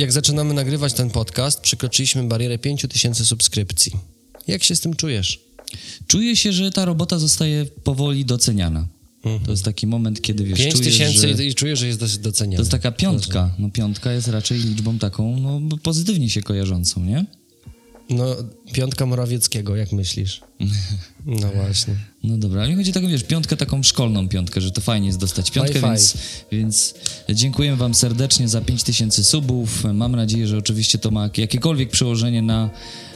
Jak zaczynamy nagrywać ten podcast, przekroczyliśmy barierę 5000 subskrypcji. Jak się z tym czujesz? Czuję się, że ta robota zostaje powoli doceniana. To jest taki moment, kiedy wiesz, 5 czujesz, tysięcy że i czujesz, że jest dosyć doceniany. to jest taka piątka. No piątka jest raczej liczbą taką, no pozytywnie się kojarzącą, nie? No, piątka Morawieckiego, jak myślisz? No właśnie. No dobra, ale mi chodzi o taką, wiesz, piątkę taką szkolną piątkę, że to fajnie jest dostać piątkę, więc, więc dziękujemy wam serdecznie za 5000 subów. Mam nadzieję, że oczywiście to ma jakiekolwiek przełożenie na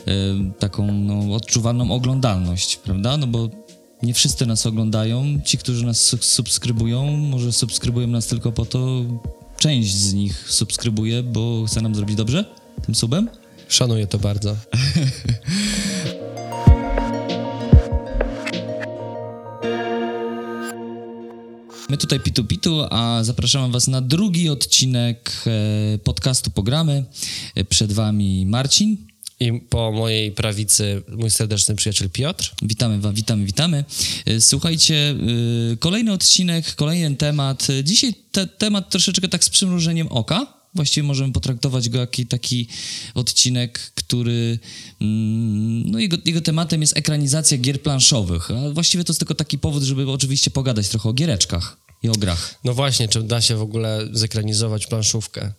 e, taką no, odczuwalną oglądalność, prawda? No bo nie wszyscy nas oglądają. Ci, którzy nas su- subskrybują, może subskrybują nas tylko po to, część z nich subskrybuje, bo chce nam zrobić dobrze tym subem. Szanuję to bardzo. My tutaj Pitu Pitu, a zapraszamy Was na drugi odcinek e, podcastu Pogramy. E, Przed Wami Marcin. I po mojej prawicy mój serdeczny przyjaciel Piotr. Witamy Wam, witamy, witamy. E, Słuchajcie, kolejny odcinek, kolejny temat. Dzisiaj te, temat troszeczkę tak z przymrużeniem oka. Właściwie możemy potraktować go jako taki odcinek, który. mm, No, jego, jego tematem jest ekranizacja gier planszowych. A właściwie to jest tylko taki powód, żeby oczywiście pogadać trochę o giereczkach i o grach. No właśnie, czy da się w ogóle zekranizować planszówkę?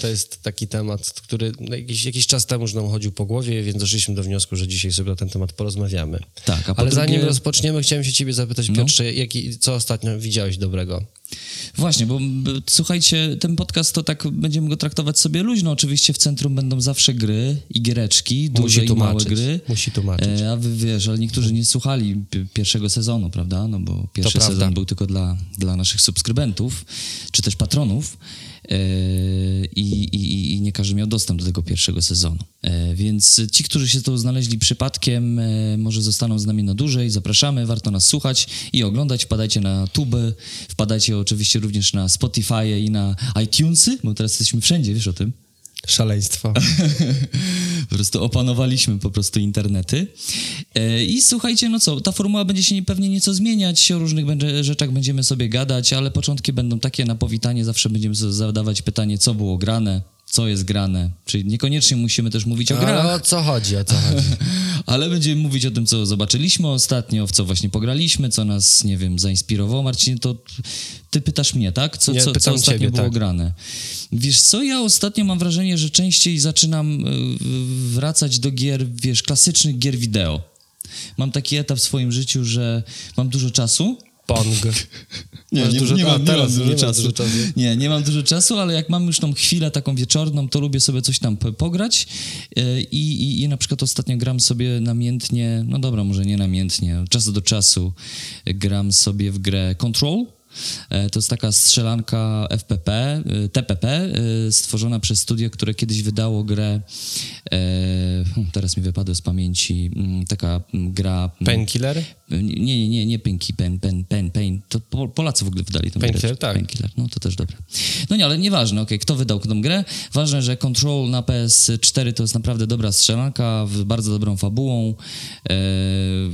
To jest taki temat, który no, jakiś, jakiś czas temu już nam chodził po głowie, więc doszliśmy do wniosku, że dzisiaj sobie na ten temat porozmawiamy. Tak, a po Ale zanim drugie- rozpoczniemy, chciałem się ciebie zapytać, No. Piotrze, jaki, co ostatnio widziałeś dobrego? Właśnie, bo słuchajcie, ten podcast to tak będziemy go traktować sobie luźno. Oczywiście w centrum będą zawsze gry i giereczki, duże i małe gry. Musi tłumaczyć. E, a wy wiesz, ale niektórzy nie słuchali pi- pierwszego sezonu, prawda? No bo pierwszy prawda. sezon był tylko dla, dla naszych subskrybentów, czy też patronów. E, i, i, I nie każdy miał dostęp do tego pierwszego sezonu. E, więc ci, którzy się tu znaleźli przypadkiem, e, może zostaną z nami na dłużej. Zapraszamy, warto nas słuchać i oglądać. Wpadajcie na tuby, wpadajcie oczywiście również na Spotify i na iTunesy, bo teraz jesteśmy wszędzie, wiesz o tym. Szaleństwo. Po prostu opanowaliśmy po prostu internety. E, I słuchajcie, no co, ta formuła będzie się nie- pewnie nieco zmieniać, o różnych będzie, rzeczach będziemy sobie gadać, ale początki będą takie na powitanie, zawsze będziemy zadawać pytanie, co było grane, co jest grane. Czyli niekoniecznie musimy też mówić o grach, Ale o co chodzi, o co chodzi? ale będziemy mówić o tym, co zobaczyliśmy ostatnio, w co właśnie pograliśmy, co nas, nie wiem, zainspirowało. Marcin, to ty pytasz mnie, tak? Co, co, co ostatnio ciebie, było tak. grane? Wiesz co, ja ostatnio mam wrażenie, że częściej zaczynam y, wracać do gier, wiesz, klasycznych gier wideo. Mam taki etap w swoim życiu, że mam dużo czasu, Pong. nie, Masz nie, dużo- nie, mam, nie mam dużo nie czasu. dużo czasu. Nie, nie mam dużo czasu, ale jak mam już tą chwilę taką wieczorną, to lubię sobie coś tam pograć e, i, i, i na przykład ostatnio gram sobie namiętnie, no dobra, może nie namiętnie, od czasu do czasu gram sobie w grę Control. E, To jest taka strzelanka FPP, TPP, e, stworzona przez studio, które kiedyś wydało grę, hmm, teraz mi wypadło z pamięci, mm, taka mm, gra... mm, Painkiller? Nie, nie, nie, nie Pinky, Pen, Pen, Pen, Pain. To po, Polacy w ogóle wydali tę Painkiller, grę. tak. Painkiller, no to też dobre. No nie, ale nieważne, okej, kto wydał tę grę. Ważne, że Control na PS4 to jest naprawdę dobra strzelanka, z bardzo dobrą fabułą. E,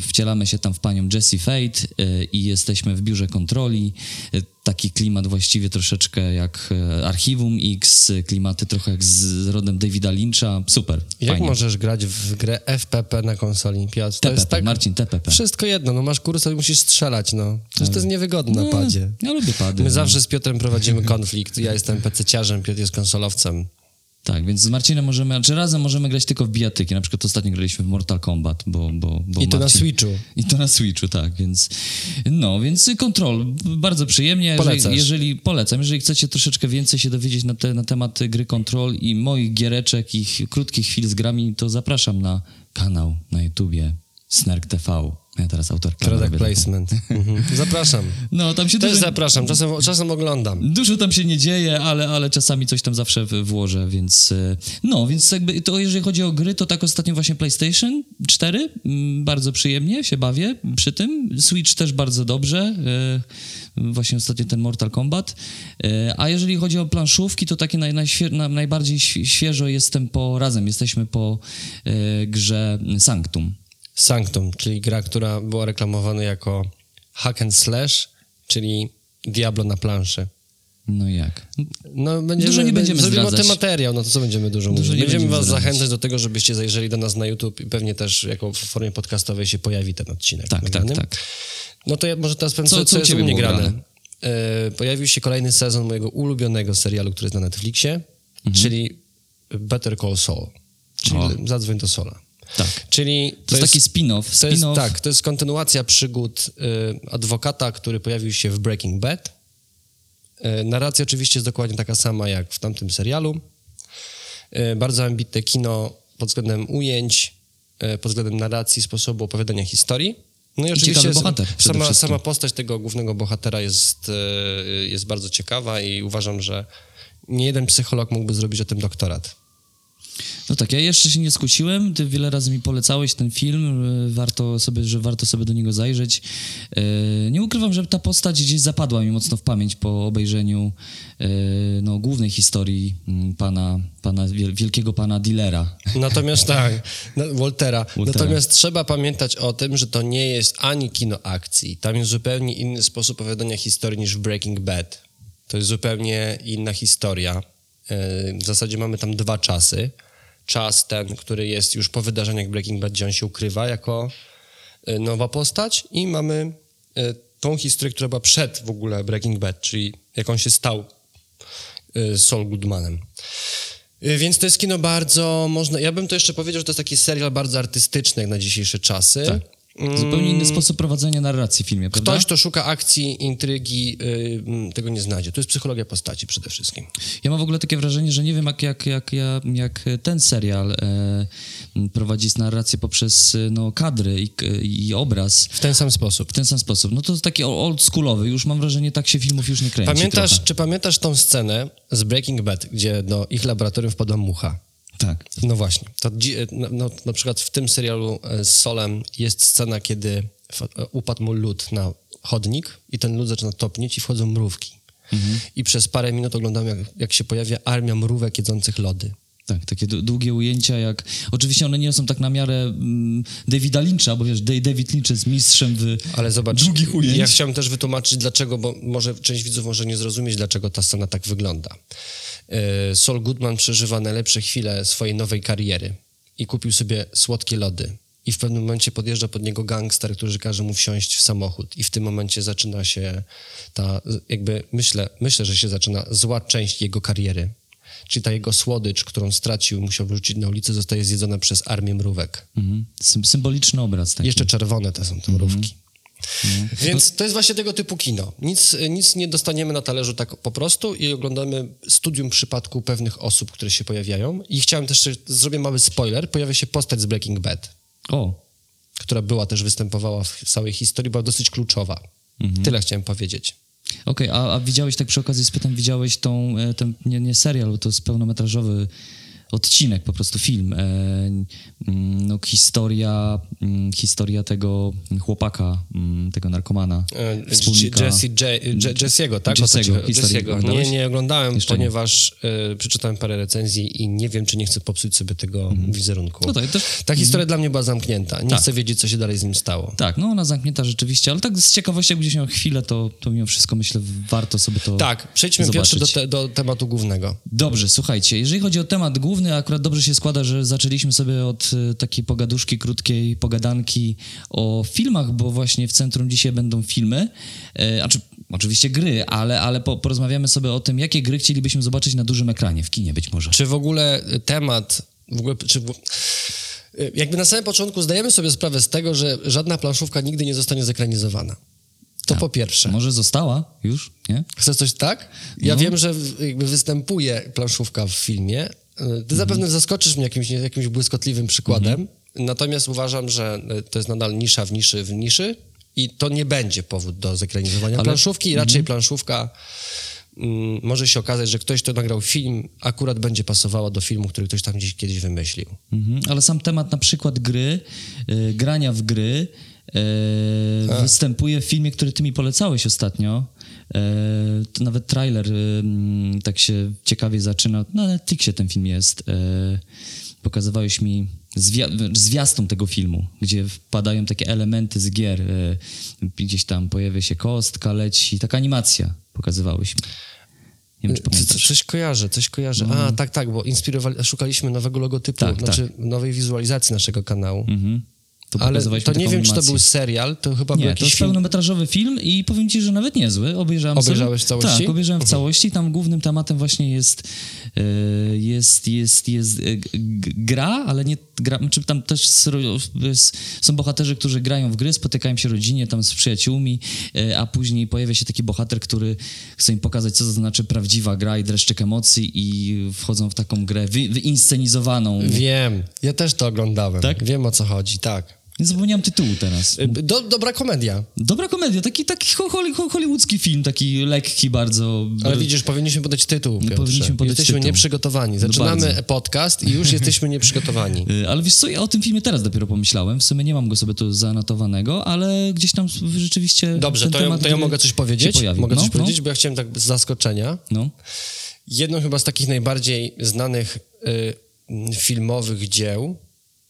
wcielamy się tam w panią Jessie Fate e, i jesteśmy w biurze kontroli. E, taki klimat właściwie troszeczkę jak e, Archiwum X, klimaty trochę jak z rodem Davida Lyncha. Super, Jak fajnie. możesz grać w grę FPP na konsoli, Piotr? To TPP, jest tak... Marcin, TPP. Wszystko jedno, no masz kursor i musisz strzelać, no. Przecież to jest niewygodne na padzie. Ja lubię pady. My no. zawsze z Piotrem prowadzimy konflikt. Ja jestem PC-ciarzem, Piotr jest konsolowcem. Tak, więc z Marcinem możemy, czy razem możemy grać tylko w bijatyki. Na przykład ostatnio graliśmy w Mortal Kombat, bo... bo, bo I to na Marcin- Switchu. I to na Switchu, tak, więc no, więc Control, bardzo przyjemnie. Jeżeli, jeżeli polecam, jeżeli chcecie troszeczkę więcej się dowiedzieć na, te, na temat gry Control i moich giereczek i ch- krótkich chwil z grami, to zapraszam na kanał na YouTubie Snark TV. Ja teraz autor Product placement. Mhm. Zapraszam. No, tam się Też dużo, zapraszam, czasem, czasem oglądam. Dużo tam się nie dzieje, ale, ale czasami coś tam zawsze włożę, więc e, no, więc jakby to jeżeli chodzi o gry, to tak ostatnio właśnie PlayStation 4, mm, bardzo przyjemnie się bawię przy tym, Switch też bardzo dobrze, e, właśnie ostatnio ten Mortal Kombat, E, a jeżeli chodzi o planszówki, to takie naj, najświe, na, najbardziej świe- świeżo jestem po, razem jesteśmy po grze Sanctum. Sanctum, czyli gra, która była reklamowana jako hack and slash, czyli Diablo na planszy. No jak? No, będziemy, Dużo nie będziemy Zrobimy zdradzać. tym materiał, no to co będziemy dużo, Dużo mówić? Będziemy was zdradzać. zachęcać do tego, żebyście zajrzeli do nas na YouTube i pewnie też jako w formie podcastowej się pojawi ten odcinek. Tak, tak, tak. No to ja może teraz powiem, Co- co, co jest u mnie grane. grane? E, pojawił się kolejny sezon mojego ulubionego serialu, który jest na Netflixie, czyli Better Call Saul, czyli Mhm. O. Zadzwoń do Sola. Tak. Czyli To, jest taki spin-off. to jest, tak, to jest kontynuacja przygód y, adwokata, który pojawił się w Breaking Bad. Y, narracja oczywiście jest dokładnie taka sama jak w tamtym serialu. Y, bardzo ambitne kino pod względem ujęć, y, pod względem narracji, sposobu opowiadania historii. No i oczywiście bohater sama, sama postać tego głównego bohatera jest, y, jest bardzo ciekawa i uważam, że nie jeden psycholog mógłby zrobić o tym doktorat. No tak, ja jeszcze się nie skusiłem. Ty wiele razy mi polecałeś ten film, e, warto sobie, że warto sobie do niego zajrzeć. E, Nie ukrywam, że ta postać gdzieś zapadła mi mocno w pamięć po obejrzeniu e, no, głównej historii m, pana, pana, wiel- wielkiego pana dealera. Natomiast tak, no, Waltera. Waltera. Natomiast trzeba pamiętać o tym, że to nie jest ani kino akcji. Tam jest zupełnie inny sposób opowiadania historii niż w Breaking Bad. To jest zupełnie inna historia. W zasadzie mamy tam dwa czasy. Czas ten, który jest już po wydarzeniach Breaking Bad, gdzie on się ukrywa jako yy, nowa postać i mamy yy, tą historię, która była przed w ogóle Breaking Bad, czyli jak on się stał y, Saul Goodmanem. Y, Więc to jest kino bardzo, można, ja bym to jeszcze powiedział, że to jest taki serial bardzo artystyczny jak na dzisiejsze czasy. Tak. Zupełnie inny sposób prowadzenia narracji w filmie, prawda? Ktoś, kto szuka akcji, intrygi, y, mm, tego nie znajdzie. To jest psychologia postaci przede wszystkim. Ja mam w ogóle takie wrażenie, że nie wiem, jak, jak, jak, jak, ten serial m, prowadzi narrację poprzez e, no, kadry i, i obraz W ten sam sposób. w ten sam sposób. No to jest taki o- oldschoolowy, już mam wrażenie, tak się filmów już nie kręci Pamiętasz, trochę. czy pamiętasz tą scenę z Breaking Bad, gdzie do ich laboratorium wpadła mucha? Tak. No właśnie. To, no, no, na przykład w tym serialu e, z Solem jest scena, kiedy e, upadł mu lód na chodnik i ten lód zaczyna topnieć i wchodzą mrówki. I przez parę minut oglądam, jak, jak się pojawia armia mrówek jedzących lody. Tak, takie długie ujęcia, jak... Oczywiście one nie są tak na miarę mm, Davida Lyncha, bo wiesz, Da- David Lynch jest mistrzem w Ale zobacz, długich ujęć. ja chciałem też wytłumaczyć dlaczego, bo może część widzów może nie zrozumieć, dlaczego ta scena tak wygląda. E, Saul Goodman przeżywa najlepsze chwile swojej nowej kariery i kupił sobie słodkie lody. I w pewnym momencie podjeżdża pod niego gangster, który każe mu wsiąść w samochód. I w tym momencie zaczyna się ta, jakby myślę, myślę, że się zaczyna zła część jego kariery. Czyli ta jego słodycz, którą stracił musiał wyrzucić na ulicę, zostaje zjedzona przez armię mrówek. Mhm. Sym- symboliczny obraz taki. Jeszcze czerwone te są te mrówki. Więc to jest właśnie tego typu kino. Nic, nic nie dostaniemy na talerzu tak po prostu i oglądamy studium przypadku pewnych osób, które się pojawiają. I chciałem też, zrobię mały spoiler, pojawia się postać z Breaking Bad, O, która była też, występowała w całej historii, była dosyć kluczowa. Tyle chciałem powiedzieć. okej, a, a widziałeś, tak przy okazji spytam, widziałeś tą, e, ten, nie, nie serial, bo to jest pełnometrażowy odcinek, po prostu film. E, mm, no, historia, mm, historia tego chłopaka, mm, tego narkomana, E, wspólnika. Jesse, tak? O co ci Jesse'ego, chodzi? historię Jesse'ego. Nie, nie oglądałem, Jeszcze nie. ponieważ e, przeczytałem parę recenzji i nie wiem, czy nie chcę popsuć sobie tego wizerunku. No tak, też, Ta historia dla mnie była zamknięta. Nie Tak. chcę wiedzieć, co się dalej z nim stało. tak, no ona zamknięta rzeczywiście, ale tak z ciekawości, jak będziesz miał chwilę, to, to mimo wszystko myślę, warto sobie to Tak, przejdźmy zobaczyć. pierwszy do, te, do tematu głównego. Dobrze, słuchajcie, jeżeli chodzi o temat główny, akurat dobrze się składa, że zaczęliśmy sobie od e, takiej pogaduszki, krótkiej pogadanki o filmach, bo właśnie w centrum dzisiaj będą filmy, e, a czy, oczywiście gry, ale, ale po, porozmawiamy sobie o tym, jakie gry chcielibyśmy zobaczyć na dużym ekranie, w kinie być może. Czy w ogóle temat, w ogóle, czy w, jakby na samym początku zdajemy sobie sprawę z tego, że żadna planszówka nigdy nie zostanie zekranizowana. To Tak. po pierwsze. Może została już, nie? Chcesz coś tak? Ja No. wiem, że jakby występuje planszówka w filmie. Ty zapewne zaskoczysz mnie jakimś, jakimś błyskotliwym przykładem. Natomiast uważam, że e, to jest nadal nisza w niszy w niszy i to nie będzie powód do zekranizowania Ale- planszówki. Raczej planszówka mm, może się okazać, że ktoś, kto nagrał film, akurat będzie pasowała do filmu, który ktoś tam gdzieś kiedyś wymyślił. Mhm. Ale sam temat na przykład gry, e, grania w gry e, występuje w filmie, który ty mi polecałeś ostatnio. E, to nawet trailer mm, tak się ciekawie zaczyna. Na Netflixie ten film jest. E, pokazywałeś mi zwia- zwiastun tego filmu, gdzie wpadają takie elementy z gier. E, gdzieś tam pojawia się kostka, leci, taka animacja pokazywałeś mi. Nie wiem, czy pamiętasz. Coś kojarzę, coś kojarzę. A, tak, tak, bo inspirowali, szukaliśmy nowego logotypu, Tak, znaczy nowej wizualizacji naszego kanału. Mhm. To Ale pokazywaliśmy to nie wiem, czy to animację. był serial, to chyba był Nie, to jakiś jest film. pełnometrażowy film i powiem ci, że nawet niezły. Obejrzałem Obejrzałeś sobie. w całości? Tak, obejrzałem w całości. Tam głównym tematem właśnie jest e, jest, jest, jest e, gra, ale nie gra, czy tam też są bohaterzy, którzy grają w gry, spotykają się rodzinie tam z przyjaciółmi, e, a później pojawia się taki bohater, który chce im pokazać, co to znaczy prawdziwa gra i dreszczyk emocji i wchodzą w taką grę wy, wyinscenizowaną. Wiem, ja też to oglądałem. Tak? Wiem, o co chodzi, tak. Nie zapomniałem tytułu teraz. Y, Do, dobra komedia. Dobra komedia, taki, taki ho- holly- ho- hollywoodzki film, taki lekki bardzo. Ale widzisz, powinniśmy podać tytuł, Piotrze. powinniśmy podać Jesteśmy tytuł. nieprzygotowani. Zaczynamy bardzo. podcast i już jesteśmy nieprzygotowani. Y, Ale wiesz co, ja o tym filmie teraz dopiero pomyślałem. W sumie nie mam go sobie tu zanotowanego, ale gdzieś tam rzeczywiście. Dobrze, to ja, temat to ja mogę coś powiedzieć? Mogę no, coś powiedzieć, bo ja chciałem tak z zaskoczenia. No, no. Jedną chyba z takich najbardziej znanych y, filmowych dzieł,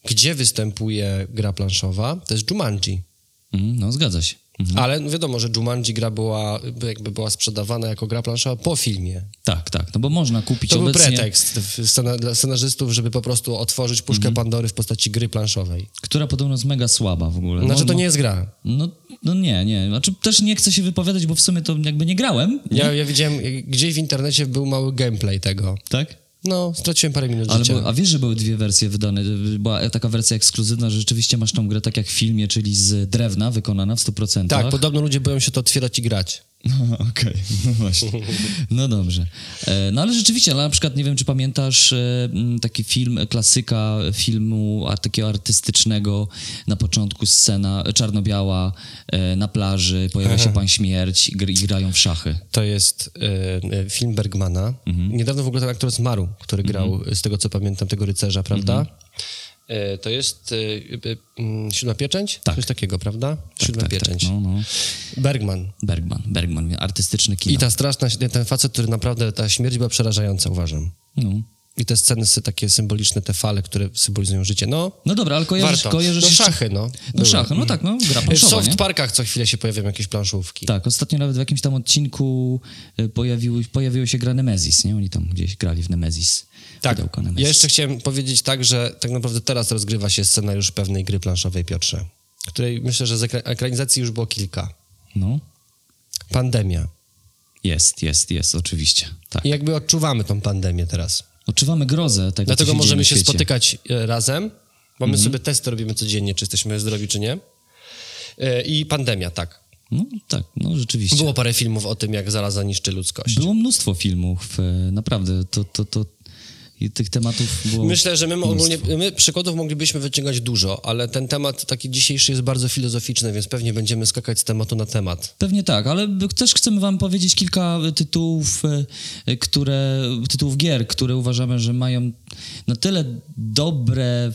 gdzie występuje gra planszowa, to jest Jumanji. Mm, no zgadza się. Mhm. Ale no wiadomo, że Jumanji gra była, jakby była sprzedawana jako gra planszowa po filmie. Tak, tak, no bo można kupić To był obecnie, pretekst w scena, dla scenarzystów, żeby po prostu otworzyć puszkę Mhm. Pandory w postaci gry planszowej. która podobno jest mega słaba w ogóle. Znaczy no, to no, nie jest gra. No, no nie, nie. Znaczy też nie chcę się wypowiadać, bo w sumie to jakby nie grałem. Nie? Ja, ja widziałem, gdzieś w internecie był mały gameplay tego. Tak? No, straciłem parę minut Ale życia. a wiesz, że były dwie wersje wydane? Była taka wersja ekskluzywna, że rzeczywiście masz tą grę tak jak w filmie, czyli z drewna wykonana w 100%. Tak, podobno ludzie boją się to otwierać i grać. No, Okej, no właśnie. No dobrze. E, No ale rzeczywiście, ale na przykład nie wiem, czy pamiętasz e, taki film, klasyka filmu takiego artystycznego, na początku scena czarno-biała, e, na plaży, pojawia się pan śmierć i gr- i grają w szachy. To jest e, film Bergmana. Mhm. Niedawno w ogóle ten aktor zmarł, który grał, z tego co pamiętam, tego rycerza, prawda? Mhm. E, to jest e, e, mm, Siódma Pieczęć? Tak. Coś takiego, prawda? Siódma tak, Pieczęć. Tak, no, no. Bergman. Bergman, Bergman, artystyczny kino. I ta straszna, ten facet, który naprawdę, ta śmierć była przerażająca, uważam. No. I te sceny takie symboliczne, te fale, które symbolizują życie. No, no dobra, ale kojarzysz, warto. kojarzysz no szachy, no. No szachy, no tak, no gra W planszowa, soft nie? parkach co chwilę się pojawiają jakieś planszówki. Tak, ostatnio nawet w jakimś tam odcinku e, pojawiły, pojawiło się gra Nemesis, nie? Oni tam gdzieś grali w Nemesis. Tak. Pudełko Nemesis. Ja jeszcze chciałem powiedzieć tak, że tak naprawdę teraz rozgrywa się scenariusz pewnej gry planszowej, Piotrze, której myślę, że z ekra- ekranizacji już było kilka. No, Pandemia. jest, jest, jest, oczywiście. Tak. I jakby odczuwamy tą pandemię teraz. Odczuwamy grozę tego, Dlatego się możemy na się spotykać e, razem, bo Mhm. my sobie testy robimy codziennie, czy jesteśmy zdrowi, czy nie. E, I pandemia, tak. No tak, no rzeczywiście. Było parę filmów o tym, jak zaraza niszczy ludzkość. Było mnóstwo filmów, e, naprawdę, to, to, to i tych tematów było... Myślę, że my ogólnie, my przykładów moglibyśmy wyciągać dużo, ale ten temat taki dzisiejszy jest bardzo filozoficzny, więc pewnie będziemy skakać z tematu na temat. Pewnie tak, ale też chcemy wam powiedzieć kilka tytułów, e, które, tytułów gier, które uważamy, że mają na tyle dobre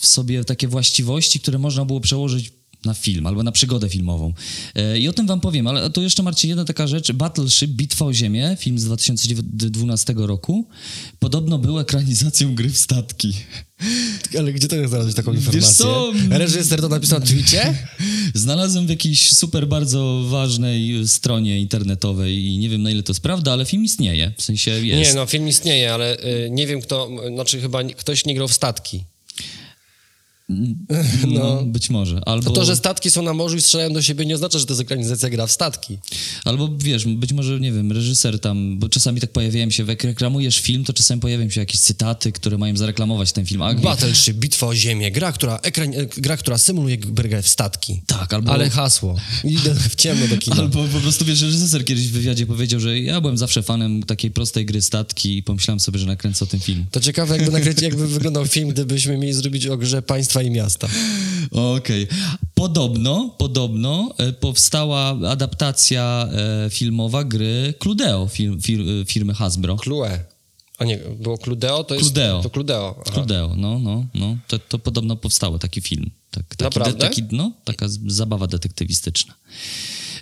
w sobie takie właściwości, które można było przełożyć na film albo na przygodę filmową. E, I o tym wam powiem, ale to jeszcze Marcin, jedna taka rzecz. Battleship, Bitwa o Ziemię, film z 2012 roku, podobno był ekranizacją gry w statki. Ale gdzie to znaleźć taką informację? co? Reżyser to napisał na Twitcie? Znalazłem w jakiejś super bardzo ważnej stronie internetowej i nie wiem na ile to jest prawda, ale film istnieje. W sensie jest. Nie, no film istnieje, ale y, nie wiem kto, znaczy chyba ktoś nie grał w statki. No, być może. Albo, To że statki są na morzu i strzelają do siebie nie oznacza, że to jest ekranizacja gra w statki. albo wiesz, być może, nie wiem, reżyser tam, bo czasami tak pojawiają się, jak reklamujesz film, to czasami pojawiają się jakieś cytaty, które mają zareklamować ten film. A, Battleship, Bitwa o Ziemię, gra, która, ekran, e, gra, która symuluje grę w statki. Tak, albo... Ale hasło. Idę w ciemno do kina. Albo po prostu, wiesz, reżyser kiedyś w wywiadzie powiedział, że ja byłem zawsze fanem takiej prostej gry statki i pomyślałem sobie, że nakręcę o tym film. To ciekawe, jakby, nakręcić, jakby wyglądał film, gdybyśmy mieli zrobić o grze państwa i miasta. Okej. Podobno, podobno e, powstała adaptacja e, filmowa gry Cludeo film, fir, e, firmy Hasbro. Clue. A nie, było Cludeo? To jest... Cludeo. To Cludeo. Aha. Cludeo, no, no, no. To, to podobno powstało taki film. Tak, taki, Naprawdę? taki, no, taka z- zabawa detektywistyczna.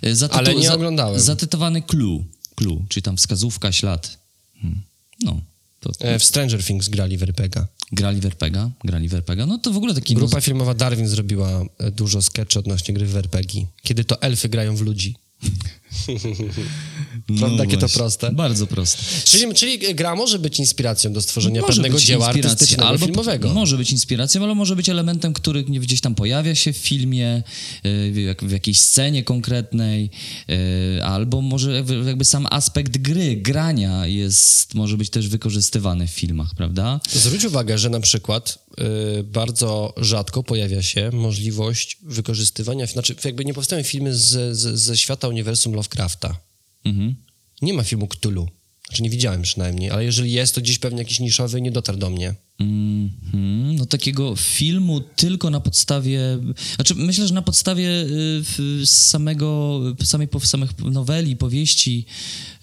Zatytu- Ale nie oglądałem. Zatytułowany Clue, Clue, czyli tam wskazówka, ślad. Hmm. No, to E, W Stranger Things grali w RPGa. Grali w RPGa, grali w RPGa. No to w ogóle taki... Grupa filmowa Darwin zrobiła e, dużo sketchy odnośnie gry w RPG. Kiedy to elfy grają w ludzi. Prawda, jakie to proste? Bardzo proste. Czyli, czyli gra może być inspiracją do stworzenia Może pewnego dzieła artystycznego, albo filmowego. Może być inspiracją, ale może być elementem, który gdzieś tam pojawia się w filmie, y, w, jak, w jakiejś scenie konkretnej, y, albo może jakby- sam aspekt gry, grania jest, może być też wykorzystywany w filmach, prawda? Zwróć uwagę, że na przykład bardzo rzadko pojawia się możliwość wykorzystywania, znaczy jakby nie powstają filmy ze świata uniwersum Lovecrafta. Mhm. Nie ma filmu Cthulhu. Znaczy nie widziałem przynajmniej, ale jeżeli jest, to gdzieś pewnie jakiś niszowy nie dotarł do mnie. Mhm. Takiego filmu tylko na podstawie, znaczy myślę, że na podstawie y, samego, samej samych noweli, powieści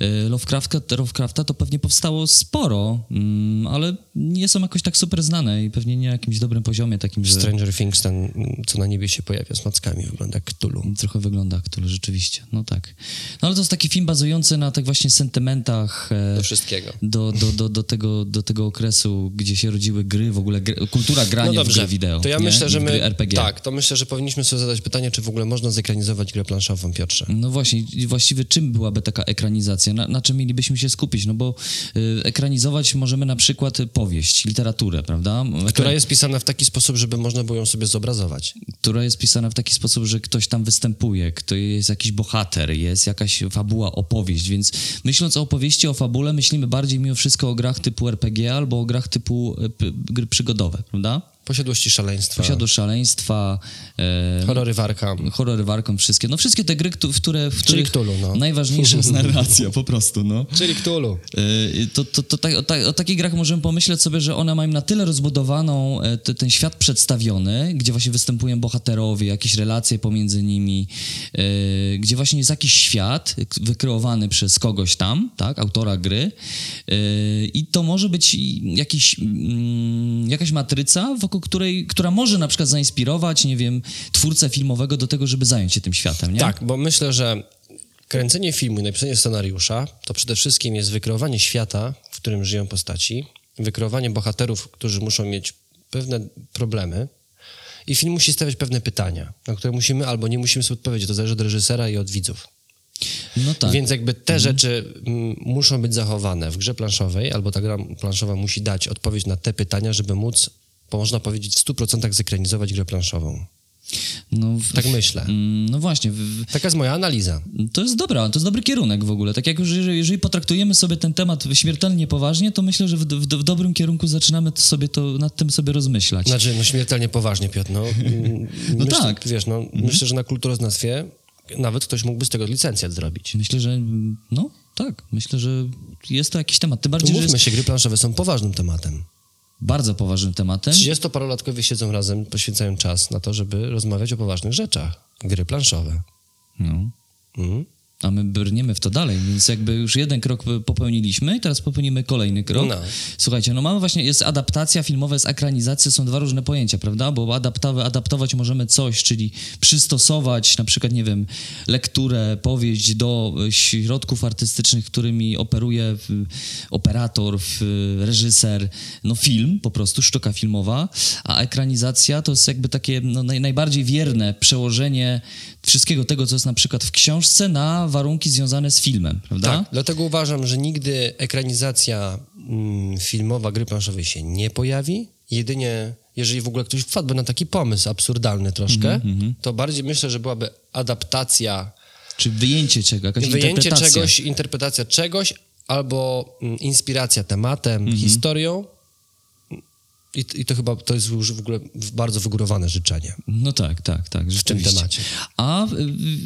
y, Lovecrafta, Lovecrafta to pewnie powstało sporo, mm, ale nie są jakoś tak super znane i pewnie nie na jakimś dobrym poziomie takim, że Stranger Things, ten, co na niebie się pojawia z mackami, wygląda jak Cthulhu. trochę wygląda, który rzeczywiście, no tak. No ale to jest taki film bazujący na tych właśnie sentymentach e, Do wszystkiego. do, do, do, do, tego, do tego okresu, gdzie się rodziły gry, w ogóle gry, kultura grania w gry wideo. to ja nie? myślę, że w my... RPG. Tak, to myślę, że powinniśmy sobie zadać pytanie, czy w ogóle można zekranizować grę planszową, Piotrze. No właśnie, i właściwie czym byłaby taka ekranizacja? Na, na czym mielibyśmy się skupić? No bo y, ekranizować możemy na przykład powieść, literaturę, prawda? Ekra- Która jest pisana w taki sposób, żeby można było ją sobie zobrazować. która jest pisana w taki sposób, że ktoś tam występuje, kto jest jakiś bohater, jest jakaś fabuła, opowieść, więc myśląc o opowieści, o fabule, myślimy bardziej mimo wszystko o grach typu RPG albo o grach typu y, gry przygodowe, prawda? Posiadłości szaleństwa, Posiadu szaleństwa, e, horrory warka. horrory warką, wszystkie. No wszystkie te gry, w które, w których Cthulhu, no. najważniejsza jest narracja po prostu, no. Czyli Cthulhu. Y, To, to, to, tak- o, ta, o takich grach możemy pomyśleć sobie, że one mają na tyle rozbudowaną e, te, ten świat przedstawiony, gdzie właśnie występują bohaterowie, jakieś relacje pomiędzy nimi, e, gdzie właśnie jest jakiś świat wykreowany przez kogoś tam, tak, autora gry e, i to może być jakiś, mm, jakaś matryca, wokół której, która może na przykład zainspirować, nie wiem, twórcę filmowego do tego, żeby zająć się tym światem, nie? Tak, bo myślę, że kręcenie filmu i napisanie scenariusza to przede wszystkim jest wykreowanie świata, w którym żyją postaci, wykreowanie bohaterów, którzy muszą mieć pewne problemy i film musi stawiać pewne pytania, na które musimy albo nie musimy sobie odpowiedzieć. To zależy od reżysera i od widzów. No tak. Więc jakby te rzeczy mm, muszą być zachowane w grze planszowej, albo ta gra planszowa musi dać odpowiedź na te pytania, żeby móc, można powiedzieć, w 100% zekranizować grę planszową. No, w, Tak myślę. Mm, No właśnie, w, Taka jest moja analiza. To jest dobra, to jest dobry kierunek w ogóle. Tak jak już, jeżeli, jeżeli potraktujemy sobie ten temat śmiertelnie poważnie, to myślę, że w, w, w dobrym kierunku zaczynamy sobie to, nad tym sobie rozmyślać. Znaczy, no śmiertelnie poważnie, Piotr. No, mm, No myślę, tak. Wiesz, no, myślę, że na kulturoznawstwie nawet ktoś mógłby z tego licencjat zrobić. Myślę, że no tak, myślę, że jest to jakiś temat. Tym bardziej, że Umówmy jest się, gry planszowe są poważnym tematem. Bardzo poważnym tematem. 30-parolatkowie siedzą razem, poświęcają czas na to, żeby rozmawiać o poważnych rzeczach. Gry planszowe. No. Mhm. A my brniemy w to dalej, więc jakby już jeden krok popełniliśmy i teraz popełnimy kolejny krok. No. Słuchajcie, no mamy właśnie, jest adaptacja filmowa, jest ekranizacja, są dwa różne pojęcia, prawda? Bo adapta- adaptować możemy coś, czyli przystosować na przykład, nie wiem, lekturę, powieść do e, środków artystycznych, którymi operuje operator, reżyser, no film, po prostu, sztuka filmowa, a ekranizacja to jest jakby takie no, naj, najbardziej wierne przełożenie wszystkiego tego, co jest na przykład w książce na warunki związane z filmem, prawda? Tak, dlatego uważam, że nigdy ekranizacja mm, filmowa gry planszowej się nie pojawi. Jedynie, jeżeli w ogóle ktoś wpadłby na taki pomysł absurdalny troszkę, Mhm, to bardziej myślę, że byłaby adaptacja, Czy wyjęcie czego, jakaś wyjęcie interpretacja. czegoś, interpretacja czegoś, albo mm, inspiracja tematem, Mhm. historią. I, I to chyba to jest już w ogóle bardzo wygórowane życzenie. No tak, tak, tak. tym rzeczywiście. temacie. A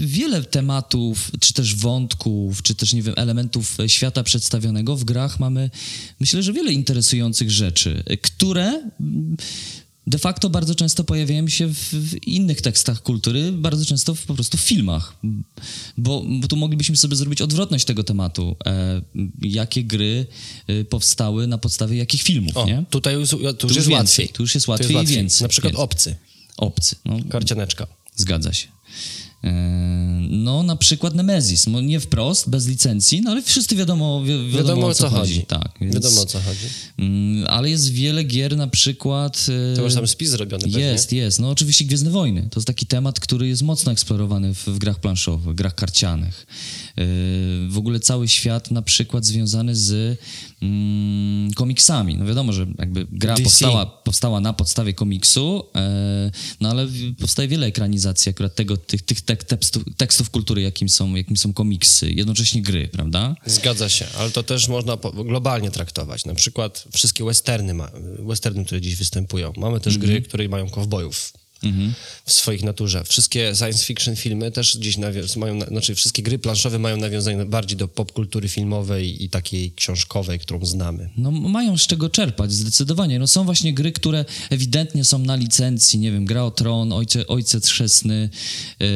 wiele tematów, czy też wątków, czy też, nie wiem, elementów świata przedstawionego w grach mamy, myślę, że wiele interesujących rzeczy, które de facto bardzo często pojawiają się w, w innych tekstach kultury, bardzo często w, po prostu w filmach. Bo, bo tu moglibyśmy sobie zrobić odwrotność tego tematu. E, jakie gry y, powstały na podstawie jakich filmów, O, nie? tutaj już, tu już już jest więcej, łatwiej. tu już jest łatwiej i więcej, Na przykład więcej. obcy, Obcy. No, karcianeczka. Zgadza się. No, na przykład Nemesis. No, nie wprost, bez licencji, no ale wszyscy wiadomo, wi wiadomo, Wiadomo, o co chodzi. Tak, więc, Wiadomo o co chodzi. mm, ale jest wiele gier, na przykład. e, To już tam spis zrobiony pewnie. Jest, jest. No oczywiście Gwiezdne Wojny. To jest taki temat, który jest mocno eksplorowany w, w grach planszowych, grach karcianych. W ogóle cały świat na przykład związany z mm, komiksami. No wiadomo, że jakby gra DC. powstała, powstała na podstawie komiksu, yy, no ale powstaje wiele ekranizacji akurat tego, tych, tych tek- tekstów, tekstów kultury, jakim są, jakim są komiksy, jednocześnie gry, prawda? Zgadza się, ale to też można globalnie traktować. Na przykład wszystkie westerny, ma, westerny które dziś występują. Mamy też Mhm. gry, które mają kowbojów w swoich naturze. Wszystkie science fiction filmy też gdzieś nawias- mają, na- znaczy wszystkie gry planszowe mają nawiązanie bardziej do popkultury filmowej i takiej książkowej, którą znamy. No mają z czego czerpać, zdecydowanie. No są właśnie gry, które ewidentnie są na licencji, nie wiem, Gra o Tron, Ojcze, Ojciec Chrzestny, yy,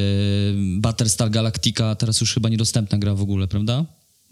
Battlestar Galactica, teraz już chyba niedostępna gra w ogóle, prawda?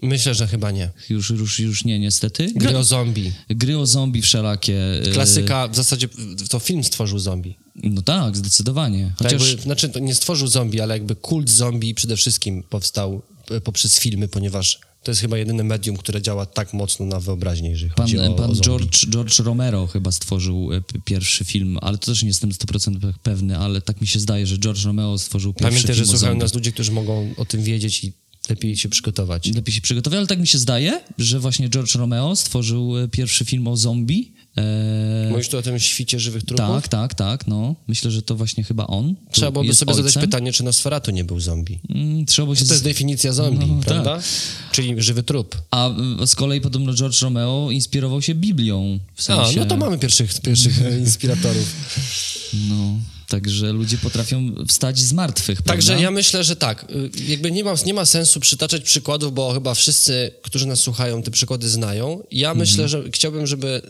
Myślę, że chyba nie. Już, już, już nie, niestety. Gry o zombie. gry o zombie wszelakie. yy, Klasyka, w zasadzie to film stworzył zombie. No tak, zdecydowanie. Tak Chociaż... jakby, znaczy, to nie stworzył zombie, ale jakby kult zombie przede wszystkim powstał e, poprzez filmy, ponieważ to jest chyba jedyne medium, które działa tak mocno na wyobraźnię, jeżeli Pan, chodzi o, pan o. George, George Romero chyba stworzył e, pierwszy film, ale to też nie jestem 100% pewny, ale tak mi się zdaje, że George Romero stworzył pierwszy Pamiętaj, że film o słuchają zombie. nas ludzie, którzy mogą o tym wiedzieć i lepiej się przygotować. lepiej się przygotować, ale tak mi się zdaje, że właśnie George Romeo stworzył e, pierwszy film o zombie. E, Mówisz tu o tym świcie żywych trupów? tak, tak, tak, no. Myślę, że to właśnie chyba on. Trzeba byłoby sobie zadać ojcem. pytanie, czy Nosferatu nie był zombie. Mm, Trzeba by się... To jest definicja zombie, No, prawda? Czyli żywy trup. A y, z kolei podobno George Romeo inspirował się Biblią. W A, sensie... no to mamy pierwszych, pierwszych e, inspiratorów. No, także ludzie potrafią wstać z martwych, Także prawda? ja myślę, że tak. y, Jakby nie ma, nie ma sensu przytaczać przykładów, bo chyba wszyscy, którzy nas słuchają, te przykłady znają. Ja Mhm. myślę, że chciałbym, żeby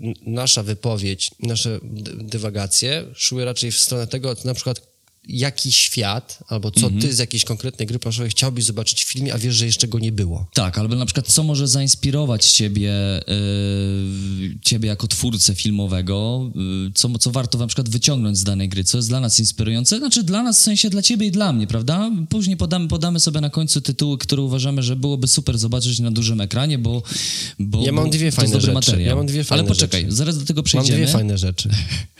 y, nasza wypowiedź, nasze dy- dywagacje szły raczej w stronę tego, na przykład jaki świat, albo co Mhm. ty z jakiejś konkretnej gry planszowej chciałbyś zobaczyć w filmie, a wiesz, że jeszcze go nie było. Tak, albo na przykład co może zainspirować ciebie, yy, ciebie jako twórcę filmowego, yy, co, co warto na przykład wyciągnąć z danej gry, co jest dla nas inspirujące, znaczy dla nas w sensie dla ciebie i dla mnie, prawda? Później podamy, podamy sobie na końcu tytuły, które uważamy, że byłoby super zobaczyć na dużym ekranie, bo, bo Ja mam dwie fajne rzeczy. materiał. Ja mam dwie fajne Ale poczekaj, rzeczy. zaraz do tego Mam przejdziemy. dwie fajne rzeczy.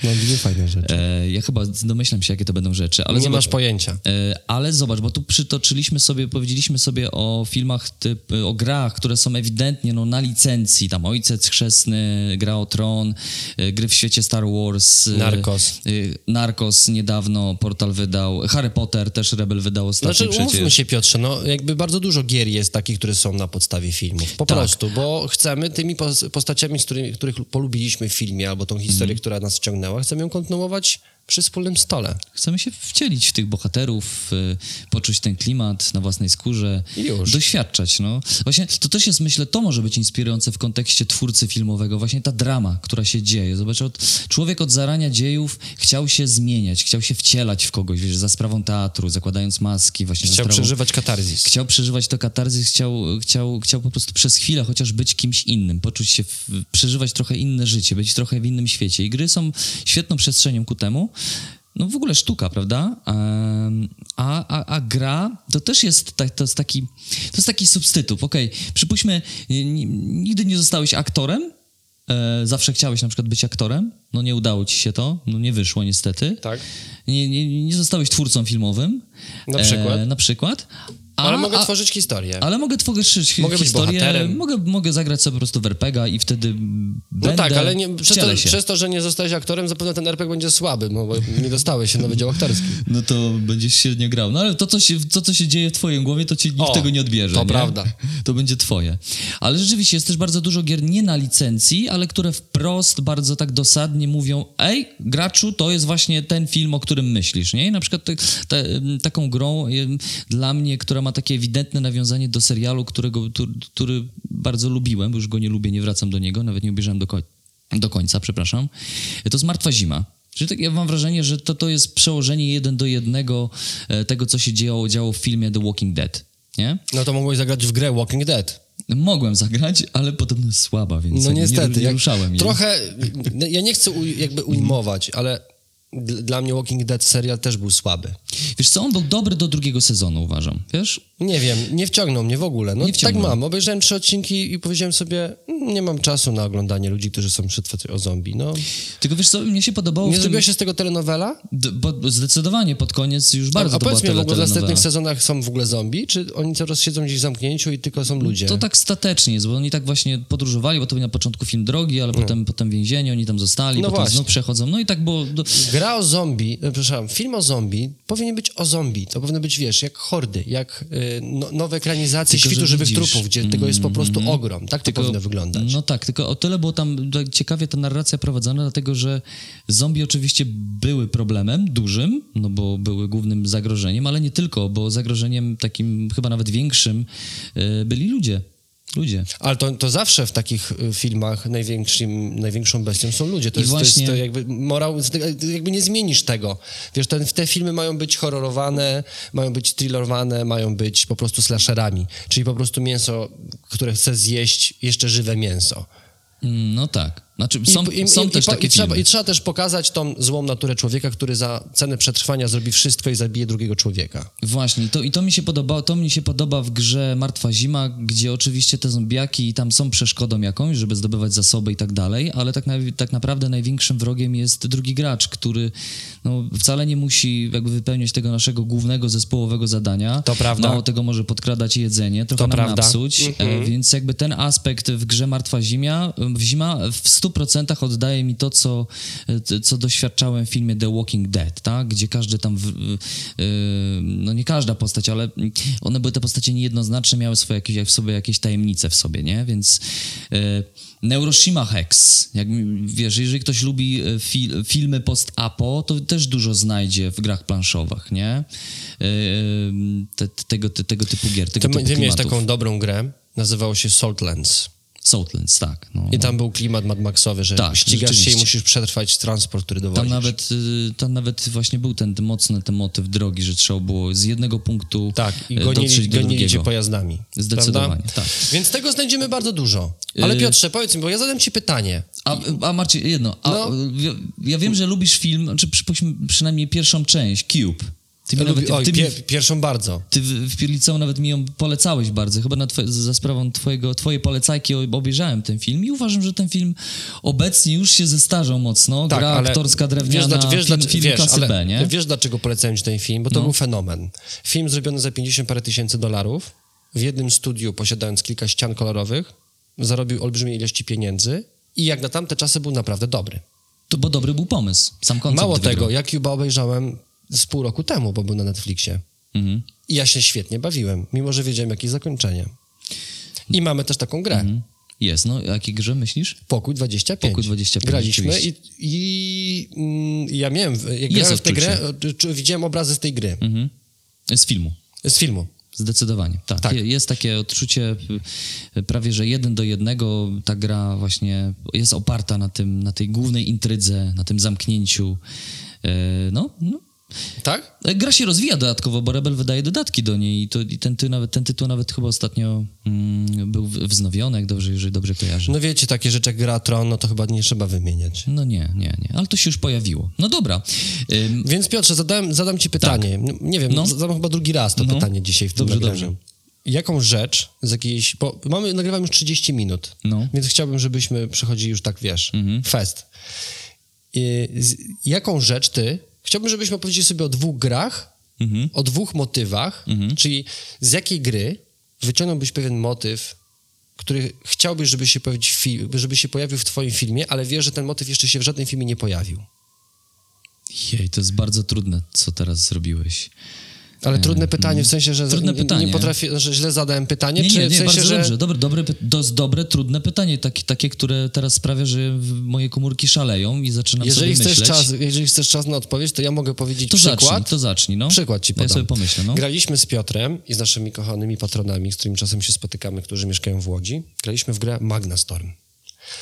Mam dwie fajne rzeczy. E, ja chyba domyślam się, jakie to będą rzeczy, ale nie zobacz, masz pojęcia. E, Ale zobacz, bo tu przytoczyliśmy sobie, powiedzieliśmy sobie o filmach, typ, o grach, które są ewidentnie no, na licencji. Tam Ojciec Chrzestny, Gra o Tron, e, gry w świecie Star Wars. e, Narcos. Narcos niedawno Portal wydał. Harry Potter też Rebel wydał ostatnio Znaczy, przecież. umówmy się, Piotrze, no jakby bardzo dużo gier jest takich, które są na podstawie filmów. Po Tak. prostu, bo chcemy tymi pos- postaciami, z którymi, których polubiliśmy w filmie, albo tą historię, Mhm. która nas wciągnęła, chcemy ją kontynuować przy wspólnym stole. Chcemy się wcielić w tych bohaterów, y, poczuć ten klimat na własnej skórze, już. doświadczać. No. Właśnie to też jest, myślę, to może być inspirujące w kontekście twórcy filmowego, właśnie ta drama, która się dzieje. Zobacz, od, człowiek od zarania dziejów chciał się zmieniać, chciał się wcielać w kogoś, wiesz, za sprawą teatru, zakładając maski, właśnie Chciał sprawą... przeżywać katarzis. Chciał przeżywać to katarzys, chciał, chciał, chciał po prostu przez chwilę chociaż być kimś innym, poczuć się, w, przeżywać trochę inne życie, być trochę w innym świecie. I gry są świetną przestrzenią ku temu. No w ogóle sztuka, prawda? A, a, a gra to też jest, tak- to jest taki, to jest taki substytut. Okej, przypuśćmy, n- n- nigdy nie zostałeś aktorem, e, zawsze chciałeś na przykład być aktorem, no nie udało ci się to, no nie wyszło niestety. Tak. Nie, nie, nie zostałeś twórcą filmowym. Na przykład? E, na przykład. A, Ale mogę a, tworzyć historię. ale mogę tworzyć Mogę być historię, mogę, mogę zagrać sobie po prostu w RPGa i wtedy No będę, tak, ale nie, przez, to, przez to, że nie zostałeś aktorem, zapewne ten RPG będzie słaby, no, bo nie dostałeś się na wydział aktorski. No to będziesz średnio grał. No ale to, co się, to, co się dzieje w twojej głowie, to ci nikt O, tego nie odbierze. to nie? prawda. To będzie twoje. Ale rzeczywiście jest też bardzo dużo gier nie na licencji, ale które wprost bardzo tak dosadnie mówią ej, graczu, to jest właśnie ten film, o którym myślisz, nie? I na przykład te, te, taką grą dla mnie, która ma takie ewidentne nawiązanie do serialu, którego, tu, który bardzo lubiłem, bo już go nie lubię, nie wracam do niego, nawet nie obejrzałem do, koń, do końca, przepraszam. To jest Martwa Zima. Czyli tak, ja mam wrażenie, że to, to jest przełożenie jeden do jednego e, tego, co się działo, działo w filmie The Walking Dead, nie? No to mogłeś zagrać w grę Walking Dead. Mogłem zagrać, ale podobno jest słaba, więc No nie, niestety. nie, nie ruszałem. Trochę, ja nie chcę uj, jakby ujmować, ale dla mnie Walking Dead serial też był słaby. Wiesz co, on był dobry do drugiego sezonu, uważam, wiesz? Nie wiem, nie wciągnął mnie w ogóle. No Nie tak mam. Obejrzałem trzy odcinki i powiedziałem sobie, "Mm, nie mam czasu na oglądanie ludzi, którzy są przetwarzani o zombie. No, Tylko wiesz co, mnie się podobało nie w tym... zrobiła się z tego telenowela? D- bo zdecydowanie pod koniec już bardzo A to była powiedz mi, w ogóle w następnych sezonach są w ogóle zombie? Czy oni cały czas siedzą gdzieś w zamknięciu i tylko są ludzie? To tak statecznie jest, bo oni tak właśnie podróżowali, bo to był na początku film drogi, ale potem, potem więzienie, oni tam zostali, No potem właśnie. znów przechodzą. No i tak było... Do... Gra o zombie, e, przepraszam, film o zombie powinien być o zombie. To powinno być, wiesz, jak hordy, jak y, no, nowe ekranizacje Tylko, świtu żywych widzisz, mm, trupów, gdzie tego jest po prostu ogrom. Tak to powinno wyglądać. No tak, tylko o tyle było tam ciekawie ta narracja prowadzona, dlatego że zombie oczywiście były problemem dużym, no bo były głównym zagrożeniem, ale nie tylko, bo zagrożeniem takim chyba nawet większym e, byli ludzie. Ludzie. Ale to, to zawsze w takich y, filmach największym, największą bestią są ludzie. To I jest, to właśnie- jest to jakby morał, jakby nie zmienisz tego. Wiesz, ten, te filmy mają być horrorowane, mają być thrillerowane, mają być po prostu slasherami. Czyli po prostu mięso, które chce zjeść, jeszcze żywe mięso. Mm, No tak. Znaczy, I- są, i, są i, też i, takie i trzeba. I trzeba też pokazać tą złą naturę człowieka, który za cenę przetrwania zrobi wszystko i zabije drugiego człowieka. Właśnie, i to, i to mi się podoba, to mi się podoba w grze Martwa Zima, gdzie oczywiście te zombiaki tam są przeszkodą jakąś, żeby zdobywać zasoby i tak dalej, ale tak, na, tak naprawdę największym wrogiem jest drugi gracz, który no, wcale nie musi jakby wypełniać tego naszego głównego zespołowego zadania. To prawda. Mało tego może podkradać jedzenie, trochę To nam prawda. napsuć, Mhm. e, więc jakby ten aspekt w grze Martwa Zima, w Zima w 100% oddaje mi to, co, co doświadczałem w filmie The Walking Dead, tak? gdzie każdy tam, w, y, no nie każda postać, ale one były te postacie niejednoznaczne, miały swoje jakieś, w sobie jakieś tajemnice w sobie, nie? Więc e, Neuroshima Hex, jak wiesz, jeżeli ktoś lubi fi, filmy post-apo, to też dużo znajdzie w grach planszowych, nie? E, te, tego, te, tego typu gier, tego Ty, typu ty miałeś taką dobrą grę, nazywało się Saltlands. Southlands, tak. No, I tam był klimat Mad Maxowy, że Tak, ścigasz się i musisz przetrwać transport, który dowodzisz. Tam nawet, y, tam nawet właśnie był ten mocny ten motyw drogi, że trzeba było z jednego punktu Tak, i e, gonili, gonili cię pojazdami. Zdecydowanie, tak. Więc tego znajdziemy bardzo dużo. Ale Y- Piotrze, powiedz mi, bo ja zadam ci pytanie. A, a Marcin, jedno. A, No. y, ja- Ja wiem, że lubisz film, czy przypuśćmy przynajmniej pierwszą część, Cube. Ty mi Lubi, nawet, oj, ty pie, pierwszą bardzo. ty w, w liceum nawet mi ją polecałeś bardzo. Chyba na twoje, za sprawą twojego, twojej polecajki obejrzałem ten film i uważam, że ten film obecnie już się zestarzał mocno. Gra aktorska drewniana, wiesz, film, film wiesz, klasy ale B, nie? Wiesz, dlaczego polecałem ci ten film? Bo to No. był fenomen. Film zrobiony za 50 parę tysięcy dolarów, w jednym studiu posiadając kilka ścian kolorowych, zarobił olbrzymie ilości pieniędzy i jak na tamte czasy był naprawdę dobry. To bo dobry był pomysł. Sam koncept Mało tego, ja Cuba obejrzałem z pół roku temu, bo był na Netflixie. Mhm. I ja się świetnie bawiłem, mimo że wiedziałem, jakie jest zakończenie. I mamy też taką grę. Mhm. Jest, no, o jakiej grze myślisz? Pokój 25. Pokój 25, Graliśmy i, i mm, ja miałem, jak grałem w tę grę, widziałem obrazy z tej gry, Mhm. Z filmu. z filmu. Zdecydowanie, tak. Tak. Je- Jest takie odczucie y, prawie, że jeden do jednego ta gra właśnie jest oparta na tym, na tej głównej intrydze, na tym zamknięciu. E, No, no. Tak? E, Gra się rozwija dodatkowo, bo Rebel wydaje dodatki do niej i, to, i ten, ty, nawet, ten tytuł nawet chyba ostatnio mm, był wznowiony, jak dobrze, jeżeli dobrze kojarzę. No wiecie, takie rzeczy jak gra Tron, no to chyba nie trzeba wymieniać. No nie, nie, nie, ale to się już pojawiło. No dobra. Ym, Więc Piotrze, zadałem, zadam ci pytanie. No, Nie wiem, No. zadam chyba drugi raz to No. pytanie dzisiaj w tym Dobrze, nagraniu. dobrze. Jaką rzecz z jakiejś... Bo mamy, nagrywamy już 30 minut, No. więc chciałbym, żebyśmy przechodzili już tak, wiesz, Mhm. fest. I, z, jaką rzecz ty... Chciałbym, żebyśmy opowiedzieli sobie o dwóch grach, Mhm. o dwóch motywach, czyli z jakiej gry wyciągnąłbyś pewien motyw, który chciałbyś, żeby się, żeby się pojawił w twoim filmie, ale wiesz, że ten motyw jeszcze się w żadnym filmie nie pojawił. Jej, to jest bardzo trudne, co teraz zrobiłeś. Ale trudne pytanie, w sensie, że Mm. Trudne nie, pytanie. nie potrafię, że źle zadałem pytanie, Nie, czy nie, nie, w sensie, bardzo że dobrze. Dobre, dobre, dobre, trudne pytanie, takie, takie, które teraz sprawia, że moje komórki szaleją i zaczynam jeżeli sobie chcesz, myśleć. czas, jeżeli chcesz czas na odpowiedź, to ja mogę powiedzieć to zacznij, przykład. to zacznij, no. Przykład ci Ja podam. sobie pomyślę, no. Graliśmy z Piotrem i z naszymi kochanymi patronami, z którymi czasem się spotykamy, którzy mieszkają w Łodzi. Graliśmy w grę Magna Storm.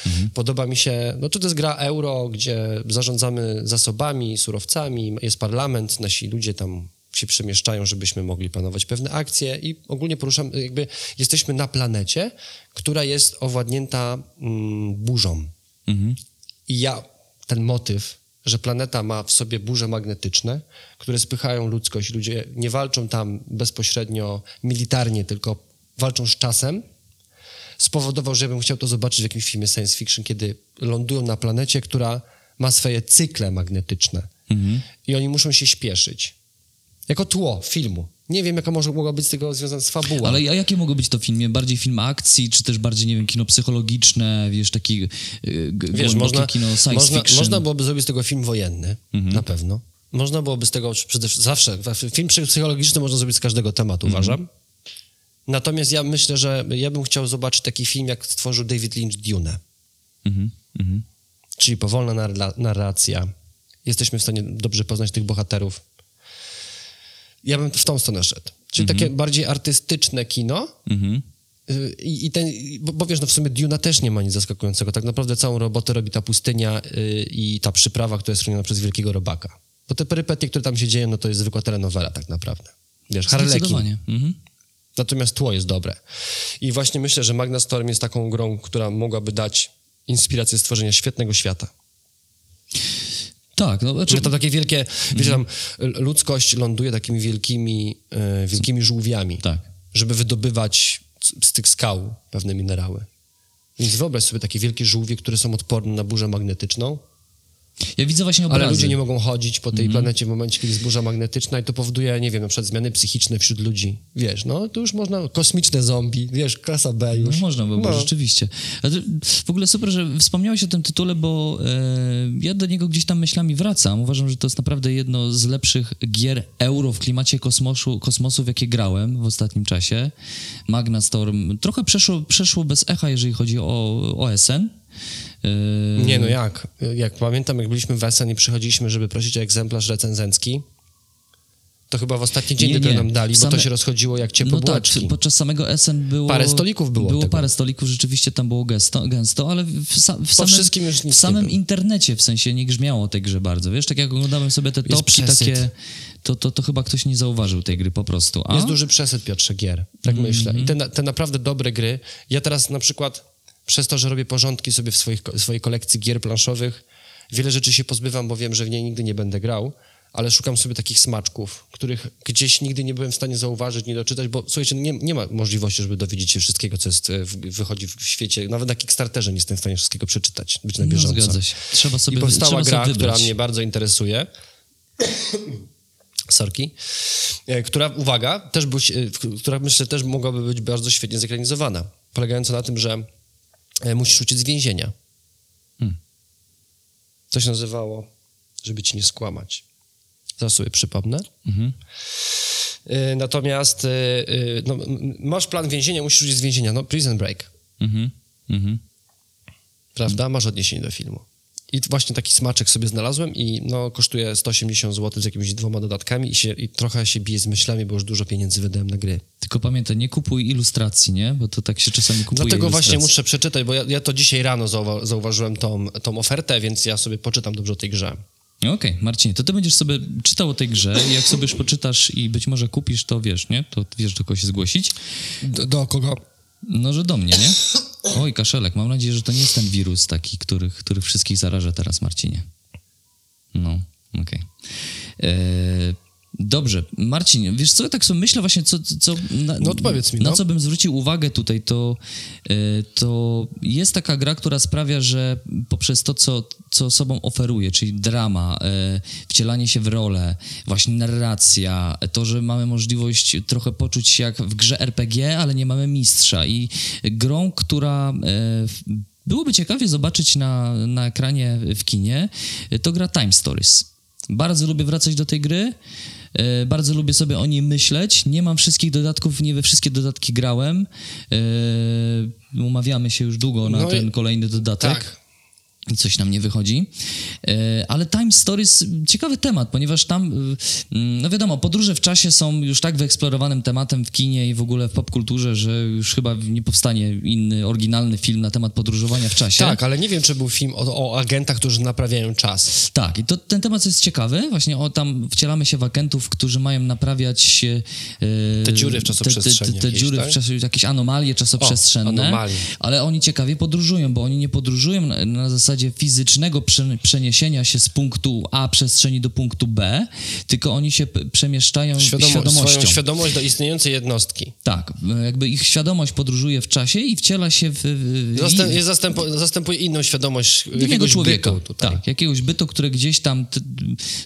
Mhm. Podoba mi się, no to jest gra euro, gdzie zarządzamy zasobami, surowcami, jest parlament, nasi ludzie tam się przemieszczają, żebyśmy mogli planować pewne akcje i ogólnie poruszamy, jakby jesteśmy na planecie, która jest owładnięta mm, burzą. Mhm. I ja ten motyw że planeta ma w sobie burze magnetyczne, które spychają ludzkość. Ludzie nie walczą tam bezpośrednio militarnie, tylko walczą z czasem, spowodował, że ja bym chciał to zobaczyć w jakimś filmie science fiction, kiedy lądują na planecie, która ma swoje cykle magnetyczne i oni muszą się śpieszyć. Jako tło filmu. Nie wiem, jaka może mogła być z tego związana z fabuła. Ale a jakie mogą być to filmy? Bardziej film akcji, czy też bardziej, nie wiem, kino psychologiczne, wiesz, taki yy, g- Wiesz, można, kino science można, fiction? można byłoby zrobić z tego film wojenny, na pewno. Można byłoby z tego, przede wszystkim, zawsze, film psychologiczny można zrobić z każdego tematu, uważam. Natomiast ja myślę, że ja bym chciał zobaczyć taki film, jak stworzył David Lynch Dune. Mhm, mhm. Czyli powolna narra- narracja. Jesteśmy w stanie dobrze poznać tych bohaterów. Ja bym w tą stronę szedł. Czyli takie bardziej artystyczne kino. Mhm. Y, I, i ten, bo, bo wiesz, no w sumie Duna też nie ma nic zaskakującego. Tak naprawdę całą robotę robi ta pustynia y, i ta przyprawa, która jest chroniona przez wielkiego robaka. Bo te perypetie, które tam się dzieją, no to jest zwykła telenowela tak naprawdę. Wiesz, Harlekin. Mhm. Natomiast tło jest dobre. I właśnie myślę, że Magna Storm jest taką grą, która mogłaby dać inspirację stworzenia świetnego świata. Tak, no, znaczy, Że to takie wielkie, wiecie, tam l- ludzkość ląduje takimi wielkimi, e, wielkimi żółwiami, Tak. żeby wydobywać c- z tych skał pewne minerały. Więc wyobraź sobie takie wielkie żółwie, które są odporne na burzę magnetyczną, ja widzę właśnie obrazy. ale ludzie nie mogą chodzić po tej planecie w momencie, kiedy jest burza magnetyczna i to powoduje, nie wiem, na przykład zmiany psychiczne wśród ludzi. Wiesz, no to już można, kosmiczne zombie, wiesz, klasa B już. No, można by było, No. rzeczywiście. W ogóle super, że wspomniałeś o tym tytule, bo e, ja do niego gdzieś tam myślami wracam. Uważam, że to jest naprawdę jedno z lepszych gier euro w klimacie kosmosu, kosmosu w jakie grałem w ostatnim czasie. Magna Storm trochę przeszło, przeszło bez echa, jeżeli chodzi o OSN. E, Nie, no jak? Jak pamiętam, jak byliśmy w Essen i przychodziliśmy, żeby prosić o egzemplarz recenzencki, to chyba w ostatni dzień Nie, nie. nam dali, bo Same- to się rozchodziło jak ciepłe No tak, podczas samego SN było... Parę stolików było Było tego. parę stolików, rzeczywiście tam było gęsto, gęsto ale w, sa, w samym, w samym internecie w sensie nie grzmiało tej grze bardzo. Wiesz, tak jak oglądałem sobie te Jest topki przesyt. takie, to, to, to chyba ktoś nie zauważył tej gry po prostu. A? Jest duży przesyt, Piotrze, gier. Tak myślę. I te, te naprawdę dobre gry. Ja teraz na przykład przez to, że robię porządki sobie w swoich, swojej kolekcji gier planszowych, wiele rzeczy się pozbywam, bo wiem, że w niej nigdy nie będę grał, ale szukam sobie takich smaczków, których gdzieś nigdy nie byłem w stanie zauważyć, nie doczytać, bo słuchajcie, nie, nie ma możliwości, żeby dowiedzieć się wszystkiego, co jest, e, w, wychodzi w świecie. Nawet na Kickstarterze nie jestem w stanie wszystkiego przeczytać, być na No, bieżąco. zgadza się. Trzeba sobie I powstała gra, która mnie bardzo interesuje. Sorki. E, Która, uwaga, też był, e, która myślę też mogłaby być bardzo świetnie zekranizowana. Polegająca na tym, że musisz uciec z więzienia. Hmm. To się nazywało, żeby ci nie skłamać. Zaraz sobie przypomnę. Mhm. E, Natomiast e, e, no, masz plan więzienia, musisz uciec z więzienia. No, prison break. Mhm. Mhm. prawda? Masz odniesienie do filmu. I właśnie taki smaczek sobie znalazłem i no, kosztuje 180 zł z jakimiś dwoma dodatkami i, się, i trochę się bije z myślami, bo już dużo pieniędzy wydałem na gry. Tylko pamiętaj, nie kupuj ilustracji, nie? Bo to tak się czasami kupuje Dlatego właśnie ilustracji. muszę przeczytać, bo ja, ja to dzisiaj rano zauwa- zauważyłem tą, tą ofertę, więc ja sobie poczytam dobrze o tej grze. Okej, Marcinie, to ty będziesz sobie czytał o tej grze i jak sobie już poczytasz i być może kupisz, to wiesz, nie? To wiesz, do kogo się zgłosić. Do, do kogo? No, że do mnie, nie? Oj, kaszelek, mam nadzieję, że to nie jest ten wirus taki, który, który wszystkich zaraża teraz, Marcinie. No, okej. E, Dobrze, Marcin, wiesz co, ja tak sobie myślę właśnie, co... co na, No odpowiedz mi, Na no. co bym zwrócił uwagę tutaj, to, e, to jest taka gra, która sprawia, że poprzez to, co, co sobą oferuje, czyli drama, e, wcielanie się w rolę, właśnie narracja, to, że mamy możliwość trochę poczuć się jak w grze RPG, ale nie mamy mistrza i grą, która... e, Byłoby ciekawie zobaczyć na, na ekranie w kinie, to gra Time Stories. Bardzo lubię wracać do tej gry. E, Bardzo lubię sobie o niej myśleć. Nie mam wszystkich dodatków, nie we wszystkie dodatki grałem. E, Umawiamy się już długo na No ten kolejny dodatek. Tak. I coś nam nie wychodzi. E, Ale Time Stories, ciekawy temat, ponieważ tam, y, mm, no wiadomo, podróże w czasie są już tak wyeksplorowanym tematem w kinie i w ogóle w popkulturze, że już chyba nie powstanie inny, oryginalny film na temat podróżowania w czasie. Tak, ale nie wiem, czy był film o, o agentach, którzy naprawiają czas. Tak, i to, ten temat jest ciekawy. Właśnie o, tam wcielamy się w agentów, którzy mają naprawiać e, Te dziury w te, te, czasoprzestrzeni te, te jakieś, dziury tak? w czasie, jakieś anomalie czasoprzestrzenne. anomalie. Ale oni ciekawie podróżują, bo oni nie podróżują na, na zasadzie zasadzie fizycznego prze, przeniesienia się z punktu A przestrzeni do punktu B, tylko oni się przemieszczają Świadomo, świadomością. swoją świadomość do istniejącej jednostki. Tak, jakby ich świadomość podróżuje w czasie i wciela się w... w Zastęp, zastępo, zastępuje inną świadomość innego jakiegoś człowieka. Tak, jakiegoś bytu, które gdzieś tam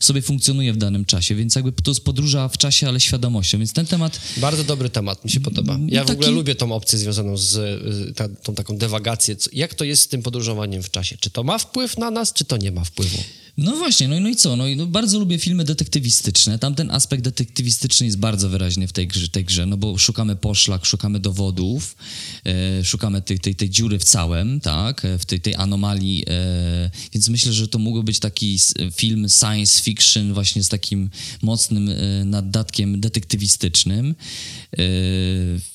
sobie funkcjonuje w danym czasie, więc jakby to jest podróża w czasie, ale świadomością, więc ten temat... Bardzo dobry temat, mi się podoba. Ja w Taki- ogóle lubię tą opcję związaną z y, ta, tą taką dewagację. Jak to jest z tym podróżowaniem w czasie? Czy to ma wpływ na nas, czy to nie ma wpływu? No właśnie, no, i- no i co? No, i no bardzo lubię filmy detektywistyczne. Tamten aspekt detektywistyczny jest bardzo wyraźny w tej grze, tej grze no bo szukamy poszlak, szukamy dowodów, e, szukamy tej, tej, tej dziury w całym, tak, e, w tej, tej anomalii, e, więc myślę, że to mógł być taki film science fiction właśnie z takim mocnym e, naddatkiem detektywistycznym. E,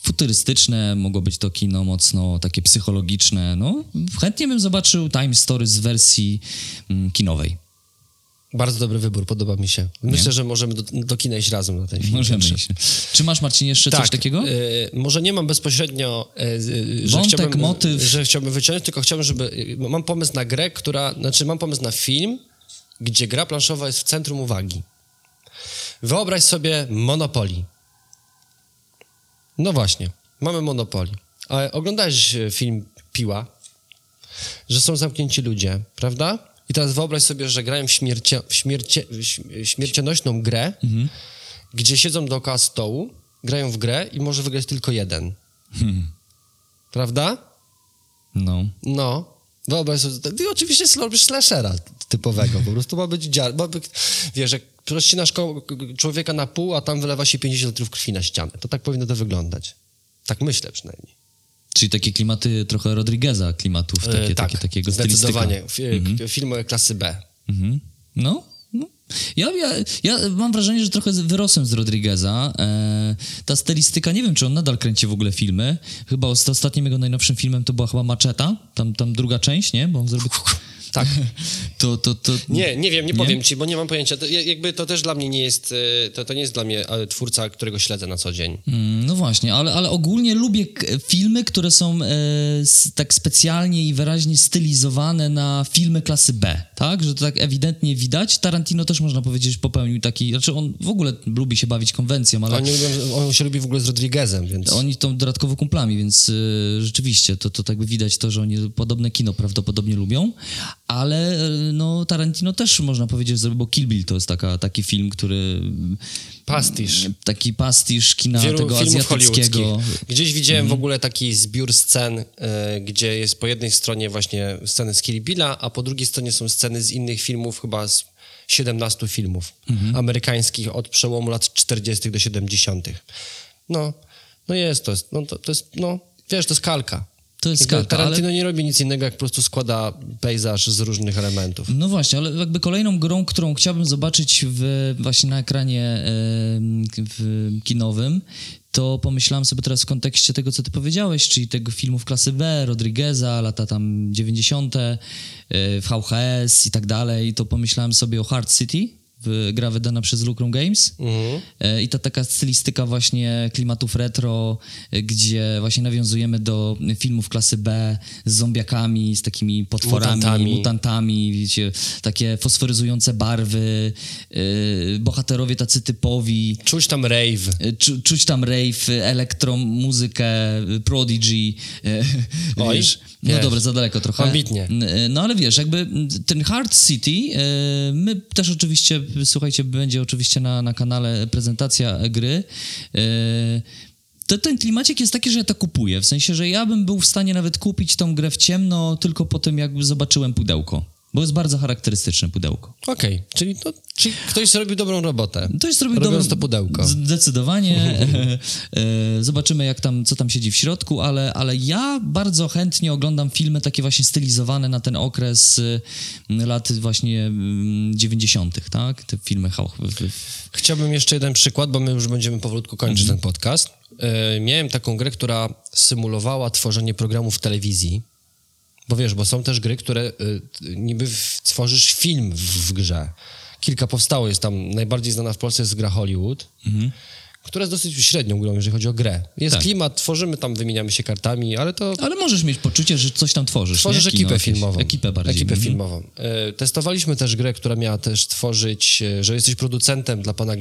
futurystyczne, mogło być to kino mocno takie psychologiczne, no chętnie bym zobaczył Time Story z wersji mm, kinowej. Bardzo dobry wybór, podoba mi się. Myślę, że możemy do, do kina iść razem na ten film. Możemy iść. Czy masz, Marcin, jeszcze coś takiego? y, może nie mam bezpośrednio, y, że, Wątek, chciałbym, motyw. że chciałbym wyciągnąć, tylko chciałbym, żeby... Mam pomysł na grę, która... Znaczy, mam pomysł na film, gdzie gra planszowa jest w centrum uwagi. Wyobraź sobie Monopoly. No właśnie, mamy Monopoly. A oglądałeś e, film Piła? Że są zamknięci ludzie, prawda? I teraz wyobraź sobie, że grają w, śmiercia, w, śmiercie, w śm- śmiercionośną grę, gdzie siedzą dookoła stołu, grają w grę i może wygrać tylko jeden. Prawda? No. No. Wyobraź sobie, ty oczywiście robisz slashera typowego, po prostu ma być dziar, ma być, wiesz, jak rozcinasz człowieka na pół, a tam wylewa się 50 litrów krwi na ścianę. To tak powinno to wyglądać. Tak myślę przynajmniej. Czyli takie klimaty trochę Rodrigueza klimatów, takie, E, tak, takie, takiego stylistyka. zdecydowanie. F- Filmy klasy B. Mhm. No, no. Ja, ja, ja mam wrażenie, że trochę wyrosłem z Rodrigueza. E, ta stylistyka, nie wiem, czy on nadal kręci w ogóle filmy. Chyba ost- ostatnim jego najnowszym filmem to była chyba Macheta, tam, tam druga część, nie? Bo on zrobił... Tak. To, to, to... Nie, nie wiem, nie Nie? powiem ci, bo nie mam pojęcia. To, ja- jakby to też dla mnie nie jest, e, to, to nie jest dla mnie e, twórca, którego śledzę na co dzień. Mm, No właśnie, ale, ale ogólnie lubię filmy, które są e, tak specjalnie i wyraźnie stylizowane na filmy klasy B, tak? Że to tak ewidentnie widać. Tarantino też można powiedzieć popełnił taki, znaczy on w ogóle lubi się bawić konwencją, ale On, lubią, on się lubi w ogóle z Rodriguezem, więc... oni są dodatkowo kumplami, więc y, rzeczywiście to, to tak by widać to, że oni podobne kino prawdopodobnie lubią, ale y, no Tarantino też można powiedzieć, bo Kill Bill to jest taka, taki film, który Pastisz. taki pastisz kina Wielu tego azjatyckiego. Gdzieś widziałem Mhm. w ogóle taki zbiór scen, e, gdzie jest po jednej stronie właśnie sceny z Kill Billa, a po drugiej stronie są sceny z innych filmów, chyba z 17 filmów Mhm. amerykańskich od przełomu lat 40. do 70. No, no jest to, jest, no to, to jest, no wiesz, to jest kalka. To jest Jakby kalka, ale- Tarantino nie robi nic innego, jak po prostu składa pejzaż z różnych elementów. No właśnie, ale jakby kolejną grą, którą chciałbym zobaczyć w, właśnie na ekranie w kinowym, to pomyślałem sobie teraz w kontekście tego, co ty powiedziałeś, czyli tego filmów klasy B, Rodrigueza, lata tam 90., e, VHS i tak dalej, to pomyślałem sobie o Hard City, gra wydana przez Lucrum Games Mhm. E, i ta taka stylistyka właśnie klimatów retro, e, gdzie właśnie nawiązujemy do filmów klasy B z zombiakami, z takimi potworami, Mutantami. mutantami, wiecie, takie fosforyzujące barwy, e, bohaterowie tacy typowi, Czuć tam rave. czu, czuć tam rave, elektro, muzykę, e, Prodigy, Oj, wiesz, no dobra, za daleko trochę. ambitnie. No ale wiesz, jakby ten Hard City, my też oczywiście, słuchajcie, będzie oczywiście na, na kanale prezentacja gry. e, To ten klimacik jest taki, że ja to kupuję. W sensie, że ja bym był w stanie nawet kupić tą grę w ciemno tylko po tym, jakby zobaczyłem pudełko. Bo jest bardzo charakterystyczne pudełko. Okej, czyli, to, czyli ktoś zrobił dobrą robotę. To jest zrobił Robiąc dobrą- to pudełko. Zdecydowanie. E, Zobaczymy, jak tam, co tam siedzi w środku, ale, ale ja bardzo chętnie oglądam filmy takie właśnie stylizowane na ten okres y, lat właśnie mm, 90., tak? Te filmy. Chciałbym jeszcze jeden przykład, bo my już będziemy powolutku kończyć Mhm. ten podcast. E, miałem taką grę, która symulowała tworzenie programów telewizji. Bo wiesz, bo są też gry, które t- niby tworzysz film w, w grze. Kilka powstało, jest tam, najbardziej znana w Polsce jest gra Hollywood, Mhm. Która jest dosyć średnią grą, jeżeli chodzi o grę. Jest Tak. klimat, tworzymy tam, wymieniamy się kartami, ale to Ale możesz mieć poczucie, że coś tam tworzysz. tworzysz nie? Ekipę filmową. Ekipę bardziej. Ekipę Mhm. filmową. E, Testowaliśmy też grę, która miała też tworzyć, e, że jesteś producentem dla pana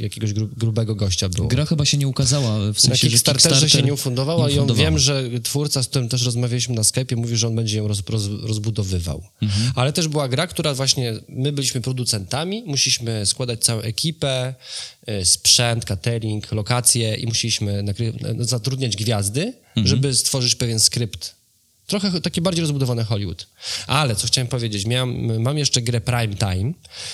jakiegoś gru, grubego gościa było. Gra chyba się nie ukazała, w Na sensie, że Kickstarterze Kickstarter się nie ufundowała nie i on wiem, że twórca, z którym też rozmawialiśmy na Skype'ie, mówi, że on będzie ją roz, roz, rozbudowywał. Mhm. Ale też była gra, która właśnie, my byliśmy producentami, musieliśmy składać całą ekipę, y, sprzęt, catering, lokacje i musieliśmy y, zatrudniać gwiazdy, Mhm. żeby żeby stworzyć pewien skrypt. Trochę takie bardziej rozbudowane Hollywood. Ale co chciałem powiedzieć, miałem, mam jeszcze grę Prime Time,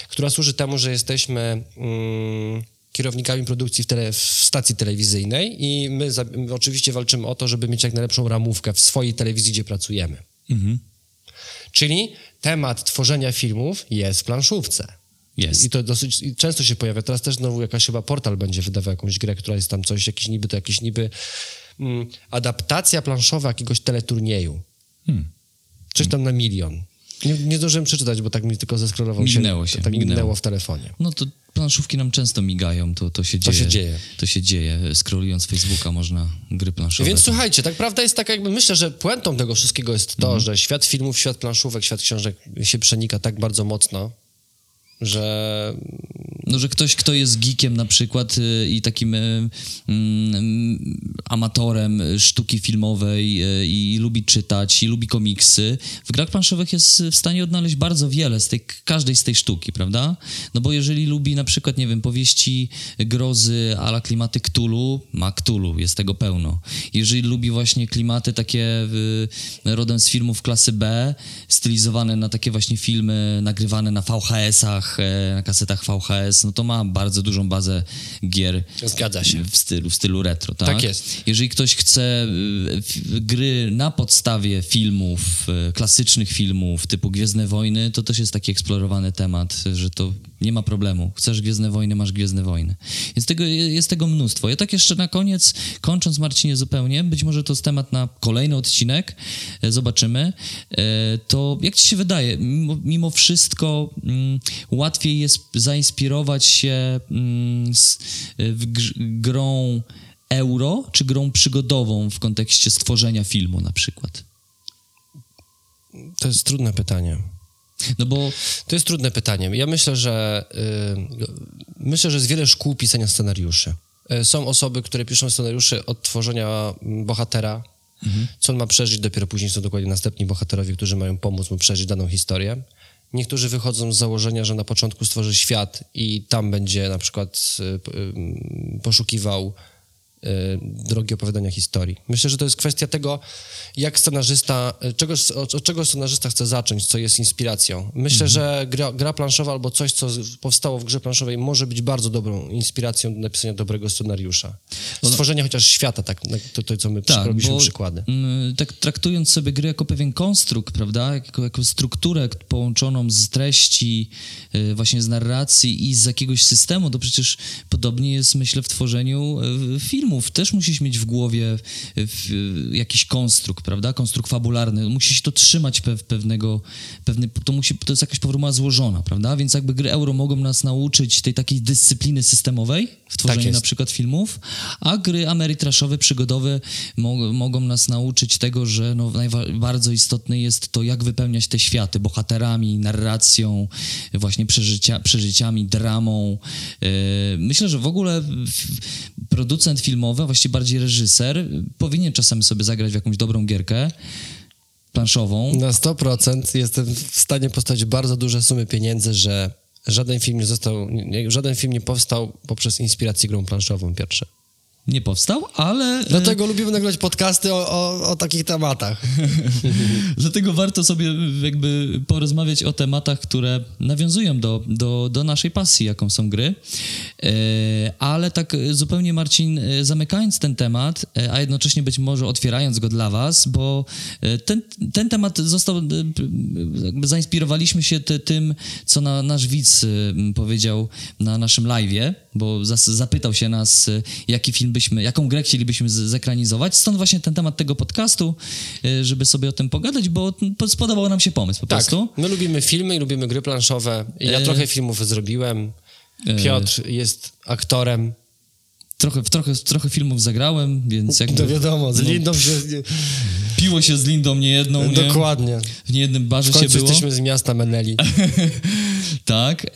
która służy temu, że jesteśmy mm, kierownikami produkcji w, tele, w stacji telewizyjnej i my, za, my oczywiście walczymy o to, żeby mieć jak najlepszą ramówkę w swojej telewizji, gdzie pracujemy. Mhm. Czyli temat tworzenia filmów jest w planszówce. Jest. I to dosyć i często się pojawia. Teraz też znowu jakaś chyba portal będzie wydawał jakąś grę, która jest tam coś, jakiś niby to jakiś niby mm, adaptacja planszowa jakiegoś teleturnieju. Hmm. Coś tam na milion. Nie, nie zdążyłem przeczytać, bo tak mi tylko zeskrolował się. się, Tak mignęło. mignęło w telefonie. No to planszówki nam często migają, to, to się To dzieje. się dzieje. To się dzieje. Scrollując Facebooka można gry planszowe. Więc słuchajcie, tak prawda jest taka jakby, myślę, że puentą tego wszystkiego jest to, Mhm. że świat filmów, świat planszówek, świat książek się przenika tak bardzo mocno, że No, że ktoś, kto jest geekiem na przykład y, i takim y, mm, amatorem sztuki filmowej y, i lubi czytać, i lubi komiksy, w grach planszowych jest w stanie odnaleźć bardzo wiele z tej, każdej z tej sztuki, prawda? No bo jeżeli lubi na przykład, nie wiem, powieści grozy ala klimaty Cthulhu, ma Cthulhu, jest tego pełno. Jeżeli lubi właśnie klimaty takie y, rodem z filmów klasy B, stylizowane na takie właśnie filmy nagrywane na VHS-ach, e, na kasetach VHS, no to ma bardzo dużą bazę gier zgadza się. w stylu, w stylu retro, tak? Tak jest. Jeżeli ktoś chce f- gry na podstawie filmów, y, klasycznych filmów typu Gwiezdne Wojny, to też jest taki eksplorowany temat, że to nie ma problemu. Chcesz Gwiezdne Wojny, masz Gwiezdne Wojny. Jest tego, jest tego mnóstwo. Ja tak jeszcze na koniec, kończąc Marcinie zupełnie, być może to jest temat na kolejny odcinek, e, zobaczymy, e, to jak ci się wydaje, mimo, mimo wszystko mm, łatwiej jest zainspirować się mm, z, w grz, grą euro, czy grą przygodową w kontekście stworzenia filmu na przykład? To jest trudne pytanie. No bo To jest trudne pytanie. Ja myślę, że y, myślę, że jest wiele szkół pisania scenariuszy. Y, Są osoby, które piszą scenariusze od tworzenia mm, bohatera, co on ma przeżyć, dopiero później są dokładnie następni bohaterowie, którzy mają pomóc mu przeżyć daną historię. Niektórzy wychodzą z założenia, że na początku stworzy świat i tam będzie na przykład y, y, poszukiwał drogi opowiadania historii. Myślę, że to jest kwestia tego, jak scenarzysta, y, czego, od, czego scenarzysta chce zacząć, co jest inspiracją. Myślę, że gra, gra planszowa albo coś, co powstało w grze planszowej, może być bardzo dobrą inspiracją do napisania dobrego scenariusza. Stworzenia chociaż świata, tak, to, to co my Tak, robiliśmy bo przykłady. mm, tak traktując sobie gry jako pewien konstrukt, prawda, jako, jako strukturę połączoną z treści, y, właśnie z narracji i z jakiegoś systemu, to przecież podobnie jest, myślę, w tworzeniu y, filmów. Też musisz mieć w głowie y, jakiś konstrukt, prawda, konstrukt fabularny. Musi się to trzymać pew, pewnego, pewny, to, musi, to jest jakaś formuła złożona, prawda, więc jakby gry euro mogą nas nauczyć tej takiej dyscypliny systemowej w tworzeniu jest. na przykład filmów, a gry ameritraszowe, przygodowe mo- mogą nas nauczyć tego, że no, bardzo istotne jest to, jak wypełniać te światy bohaterami, narracją, właśnie przeżycia, przeżyciami, dramą. Yy, Myślę, że w ogóle producent filmowy, właściwie bardziej reżyser, powinien czasem sobie zagrać w jakąś dobrą gierkę planszową. Na 100% jestem w stanie postawić bardzo duże sumy pieniędzy, że żaden film nie został, żaden film nie powstał poprzez inspirację grą planszową pierwsze. Nie powstał, ale... Dlatego lubimy nagrywać podcasty o, o, o takich tematach. Dlatego warto sobie jakby porozmawiać o tematach, które nawiązują do, do, do naszej pasji, jaką są gry. E, ale tak zupełnie, Marcin, e, zamykając ten temat, e, a jednocześnie być może otwierając go dla Was, bo e, ten, ten temat został, e, zainspirowaliśmy się ty, tym, co na, nasz widz e, powiedział na naszym live'ie, bo zapytał się nas, e, jaki film byśmy, jaką grę chcielibyśmy zekranizować. Stąd właśnie ten temat tego podcastu, e, żeby sobie o tym pogadać, bo spodobał nam się pomysł po Tak, prostu. my lubimy filmy i lubimy gry planszowe. Ja E, trochę filmów zrobiłem. Piotr jest aktorem. trochę, trochę, trochę filmów zagrałem, więc jakby... To wiadomo, z no, Lindą się... Piło się z Lindą niejedną, nie? Dokładnie. W niejednym barze W się było. jesteśmy z miasta Meneli. Tak, e,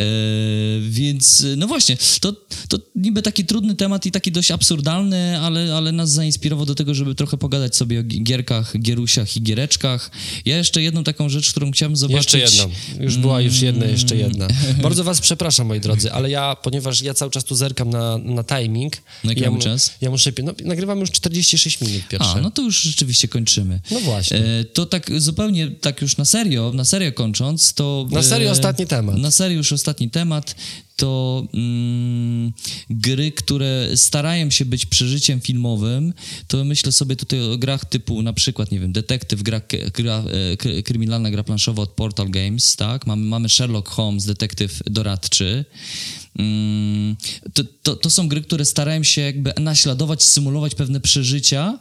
więc no właśnie, to, to niby taki trudny temat i taki dość absurdalny, ale, ale nas zainspirował do tego, żeby trochę pogadać sobie o gi- gierkach, gierusiach i giereczkach. Ja jeszcze jedną taką rzecz, którą chciałem zobaczyć. Jeszcze jedną. Już była już jedna, jeszcze jedna. Bardzo was przepraszam, moi drodzy, ale ja, ponieważ ja cały czas tu zerkam na, na timing. Na jaki ja, czas? Ja muszę... No, nagrywamy już 46 minut pierwsze. A, no to już rzeczywiście kończymy. No właśnie. E, to tak zupełnie, tak już na serio, na serio kończąc, to... Na serio e, ostatni temat. Na serio już ostatni temat, to mm, gry, które starają się być przeżyciem filmowym, to myślę sobie tutaj o grach typu na przykład, nie wiem, detektyw, gra, gra e, kry- kryminalna gra planszowa od Portal Games, tak? Mamy, mamy Sherlock Holmes, detektyw doradczy. Mm, to, to, to są gry, które starają się jakby naśladować, symulować pewne przeżycia,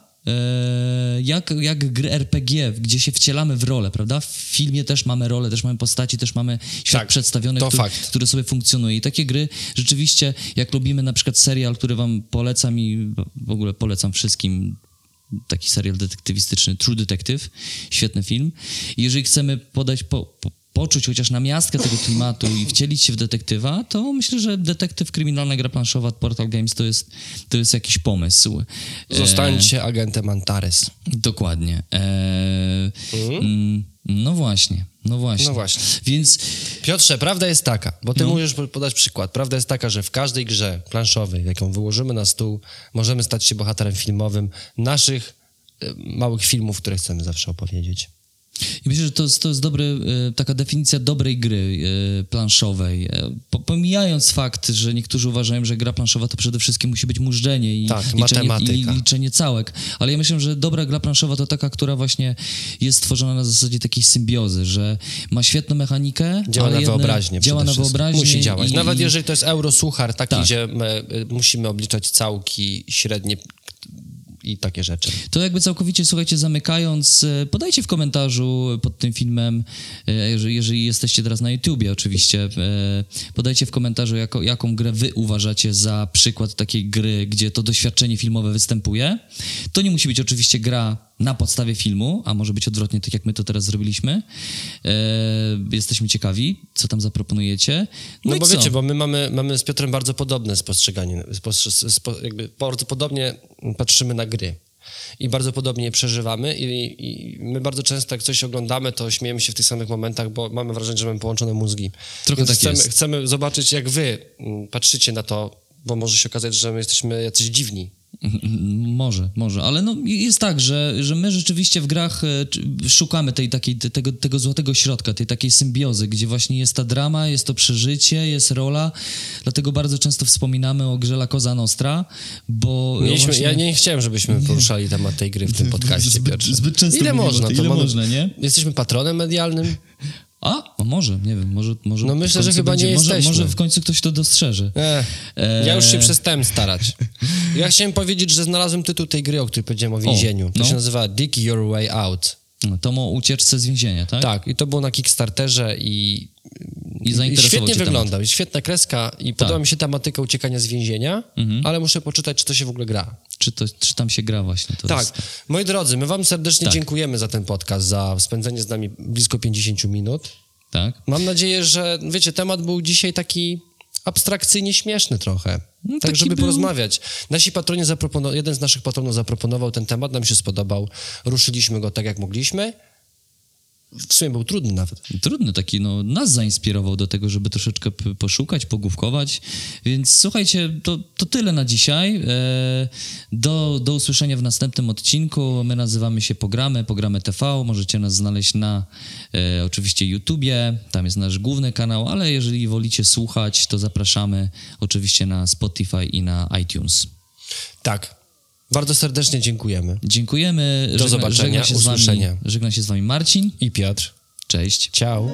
jak, jak gry RPG, gdzie się wcielamy w rolę, prawda? W filmie też mamy rolę, też mamy postaci, też mamy świat Tak, przedstawiony, który, który sobie funkcjonuje. I takie gry rzeczywiście, jak lubimy na przykład serial, który wam polecam i w ogóle polecam wszystkim, taki serial detektywistyczny, True Detective, świetny film. I jeżeli chcemy podać, po, po, poczuć chociaż namiastkę tego klimatu i wcielić się w detektywa, to myślę, że detektyw kryminalna gra planszowa od Portal Games to jest, to jest jakiś pomysł. E, Zostańcie agentem Antares. Dokładnie. E, mm, no właśnie, no właśnie. No właśnie. Więc Piotrze, prawda jest taka, bo No. ty możesz po- podać przykład. Prawda jest taka, że w każdej grze planszowej, jaką wyłożymy na stół, możemy stać się bohaterem filmowym naszych e, małych filmów, które chcemy zawsze opowiedzieć. I myślę, że to jest, to jest dobry, e, taka definicja dobrej gry e, planszowej. E, po- Pomijając fakt, że niektórzy uważają, że gra planszowa to przede wszystkim musi być mużdżenie i Tak, liczenie, i liczenie całek. Ale ja myślę, że dobra gra planszowa to taka, która właśnie jest stworzona na zasadzie takiej symbiozy, że ma świetną mechanikę, Działa na wyobraźnię Działa na wyobraźnię. Musi działać. i- Nawet jeżeli to jest eurosuchar taki, Tak. gdzie my musimy obliczać całki średnie i takie rzeczy. To jakby całkowicie, słuchajcie, zamykając, e, podajcie w komentarzu pod tym filmem, e, jeżeli, jesteście teraz na YouTubie oczywiście, e, podajcie w komentarzu, jako, jaką grę wy uważacie za przykład takiej gry, gdzie to doświadczenie filmowe występuje. To nie musi być oczywiście gra na podstawie filmu, a może być odwrotnie, tak jak my to teraz zrobiliśmy. E, jesteśmy ciekawi, co tam zaproponujecie. No, i bo co? wiecie, bo my mamy, mamy z Piotrem bardzo podobne spostrzeganie, spos- spo, jakby bardzo podobnie patrzymy na gry. I bardzo podobnie je przeżywamy i, i my bardzo często jak coś oglądamy, to śmiejemy się w tych samych momentach, bo mamy wrażenie, że mamy połączone mózgi. Trochę Więc tak chcemy, jest. chcemy zobaczyć, jak wy mm, patrzycie na to, bo może się okazać, że my jesteśmy jacyś dziwni. Może, może, ale no jest tak, że, że my rzeczywiście w grach e, szukamy tej takiej, te- tego, tego złotego środka, tej takiej symbiozy, gdzie właśnie jest ta drama, jest to przeżycie, jest rola, dlatego bardzo często wspominamy o grze La Cosa Nostra, bo Mieliśmy, właśnie... Ja nie chciałem, żebyśmy poruszali temat tej gry w tym podcaście. Zbyt- zbyt często Ile można? To ile można, nie? Jesteśmy patronem medialnym? A, no może, nie wiem, może... może No myślę, że chyba nie może, jesteśmy. Może w końcu ktoś to dostrzeże. Eh, ja już się przestałem starać. Ja chciałem powiedzieć, że znalazłem tytuł tej gry, o której powiedziałem o więzieniu. to no. się nazywa Dig Your Way Out. No, To o ucieczce z więzienia, tak? Tak, i to było na Kickstarterze i, I zainteresował świetnie cię temat. wyglądał. Jest świetna kreska i podoba mi się tematyka uciekania z więzienia, Mhm. ale muszę poczytać, czy to się w ogóle gra. Czy, to, czy tam się gra właśnie? To Tak. Jest... Moi drodzy, my wam serdecznie Tak. dziękujemy za ten podcast, za spędzenie z nami blisko 50 minut. Tak? Mam nadzieję, że wiecie, temat był dzisiaj taki abstrakcyjnie śmieszny trochę. No, tak, żeby był. porozmawiać. Nasi patroni zaproponował, jeden z naszych patronów zaproponował ten temat, nam się spodobał. Ruszyliśmy go tak, jak mogliśmy. W sumie był trudny nawet. Trudny taki, no, nas zainspirował do tego, żeby troszeczkę poszukać, pogłówkować. Więc słuchajcie, to, to tyle na dzisiaj. E, do, do usłyszenia w następnym odcinku. My nazywamy się Pogramy, Pogramy TV. Możecie nas znaleźć na e, oczywiście YouTubie, tam jest nasz główny kanał, ale jeżeli wolicie słuchać, to zapraszamy oczywiście na Spotify i na iTunes. Tak. Bardzo serdecznie dziękujemy. Dziękujemy. Do zobaczenia, żegna się z wami, usłyszenia. żegna się z wami Marcin. I Piotr. Cześć. Ciao.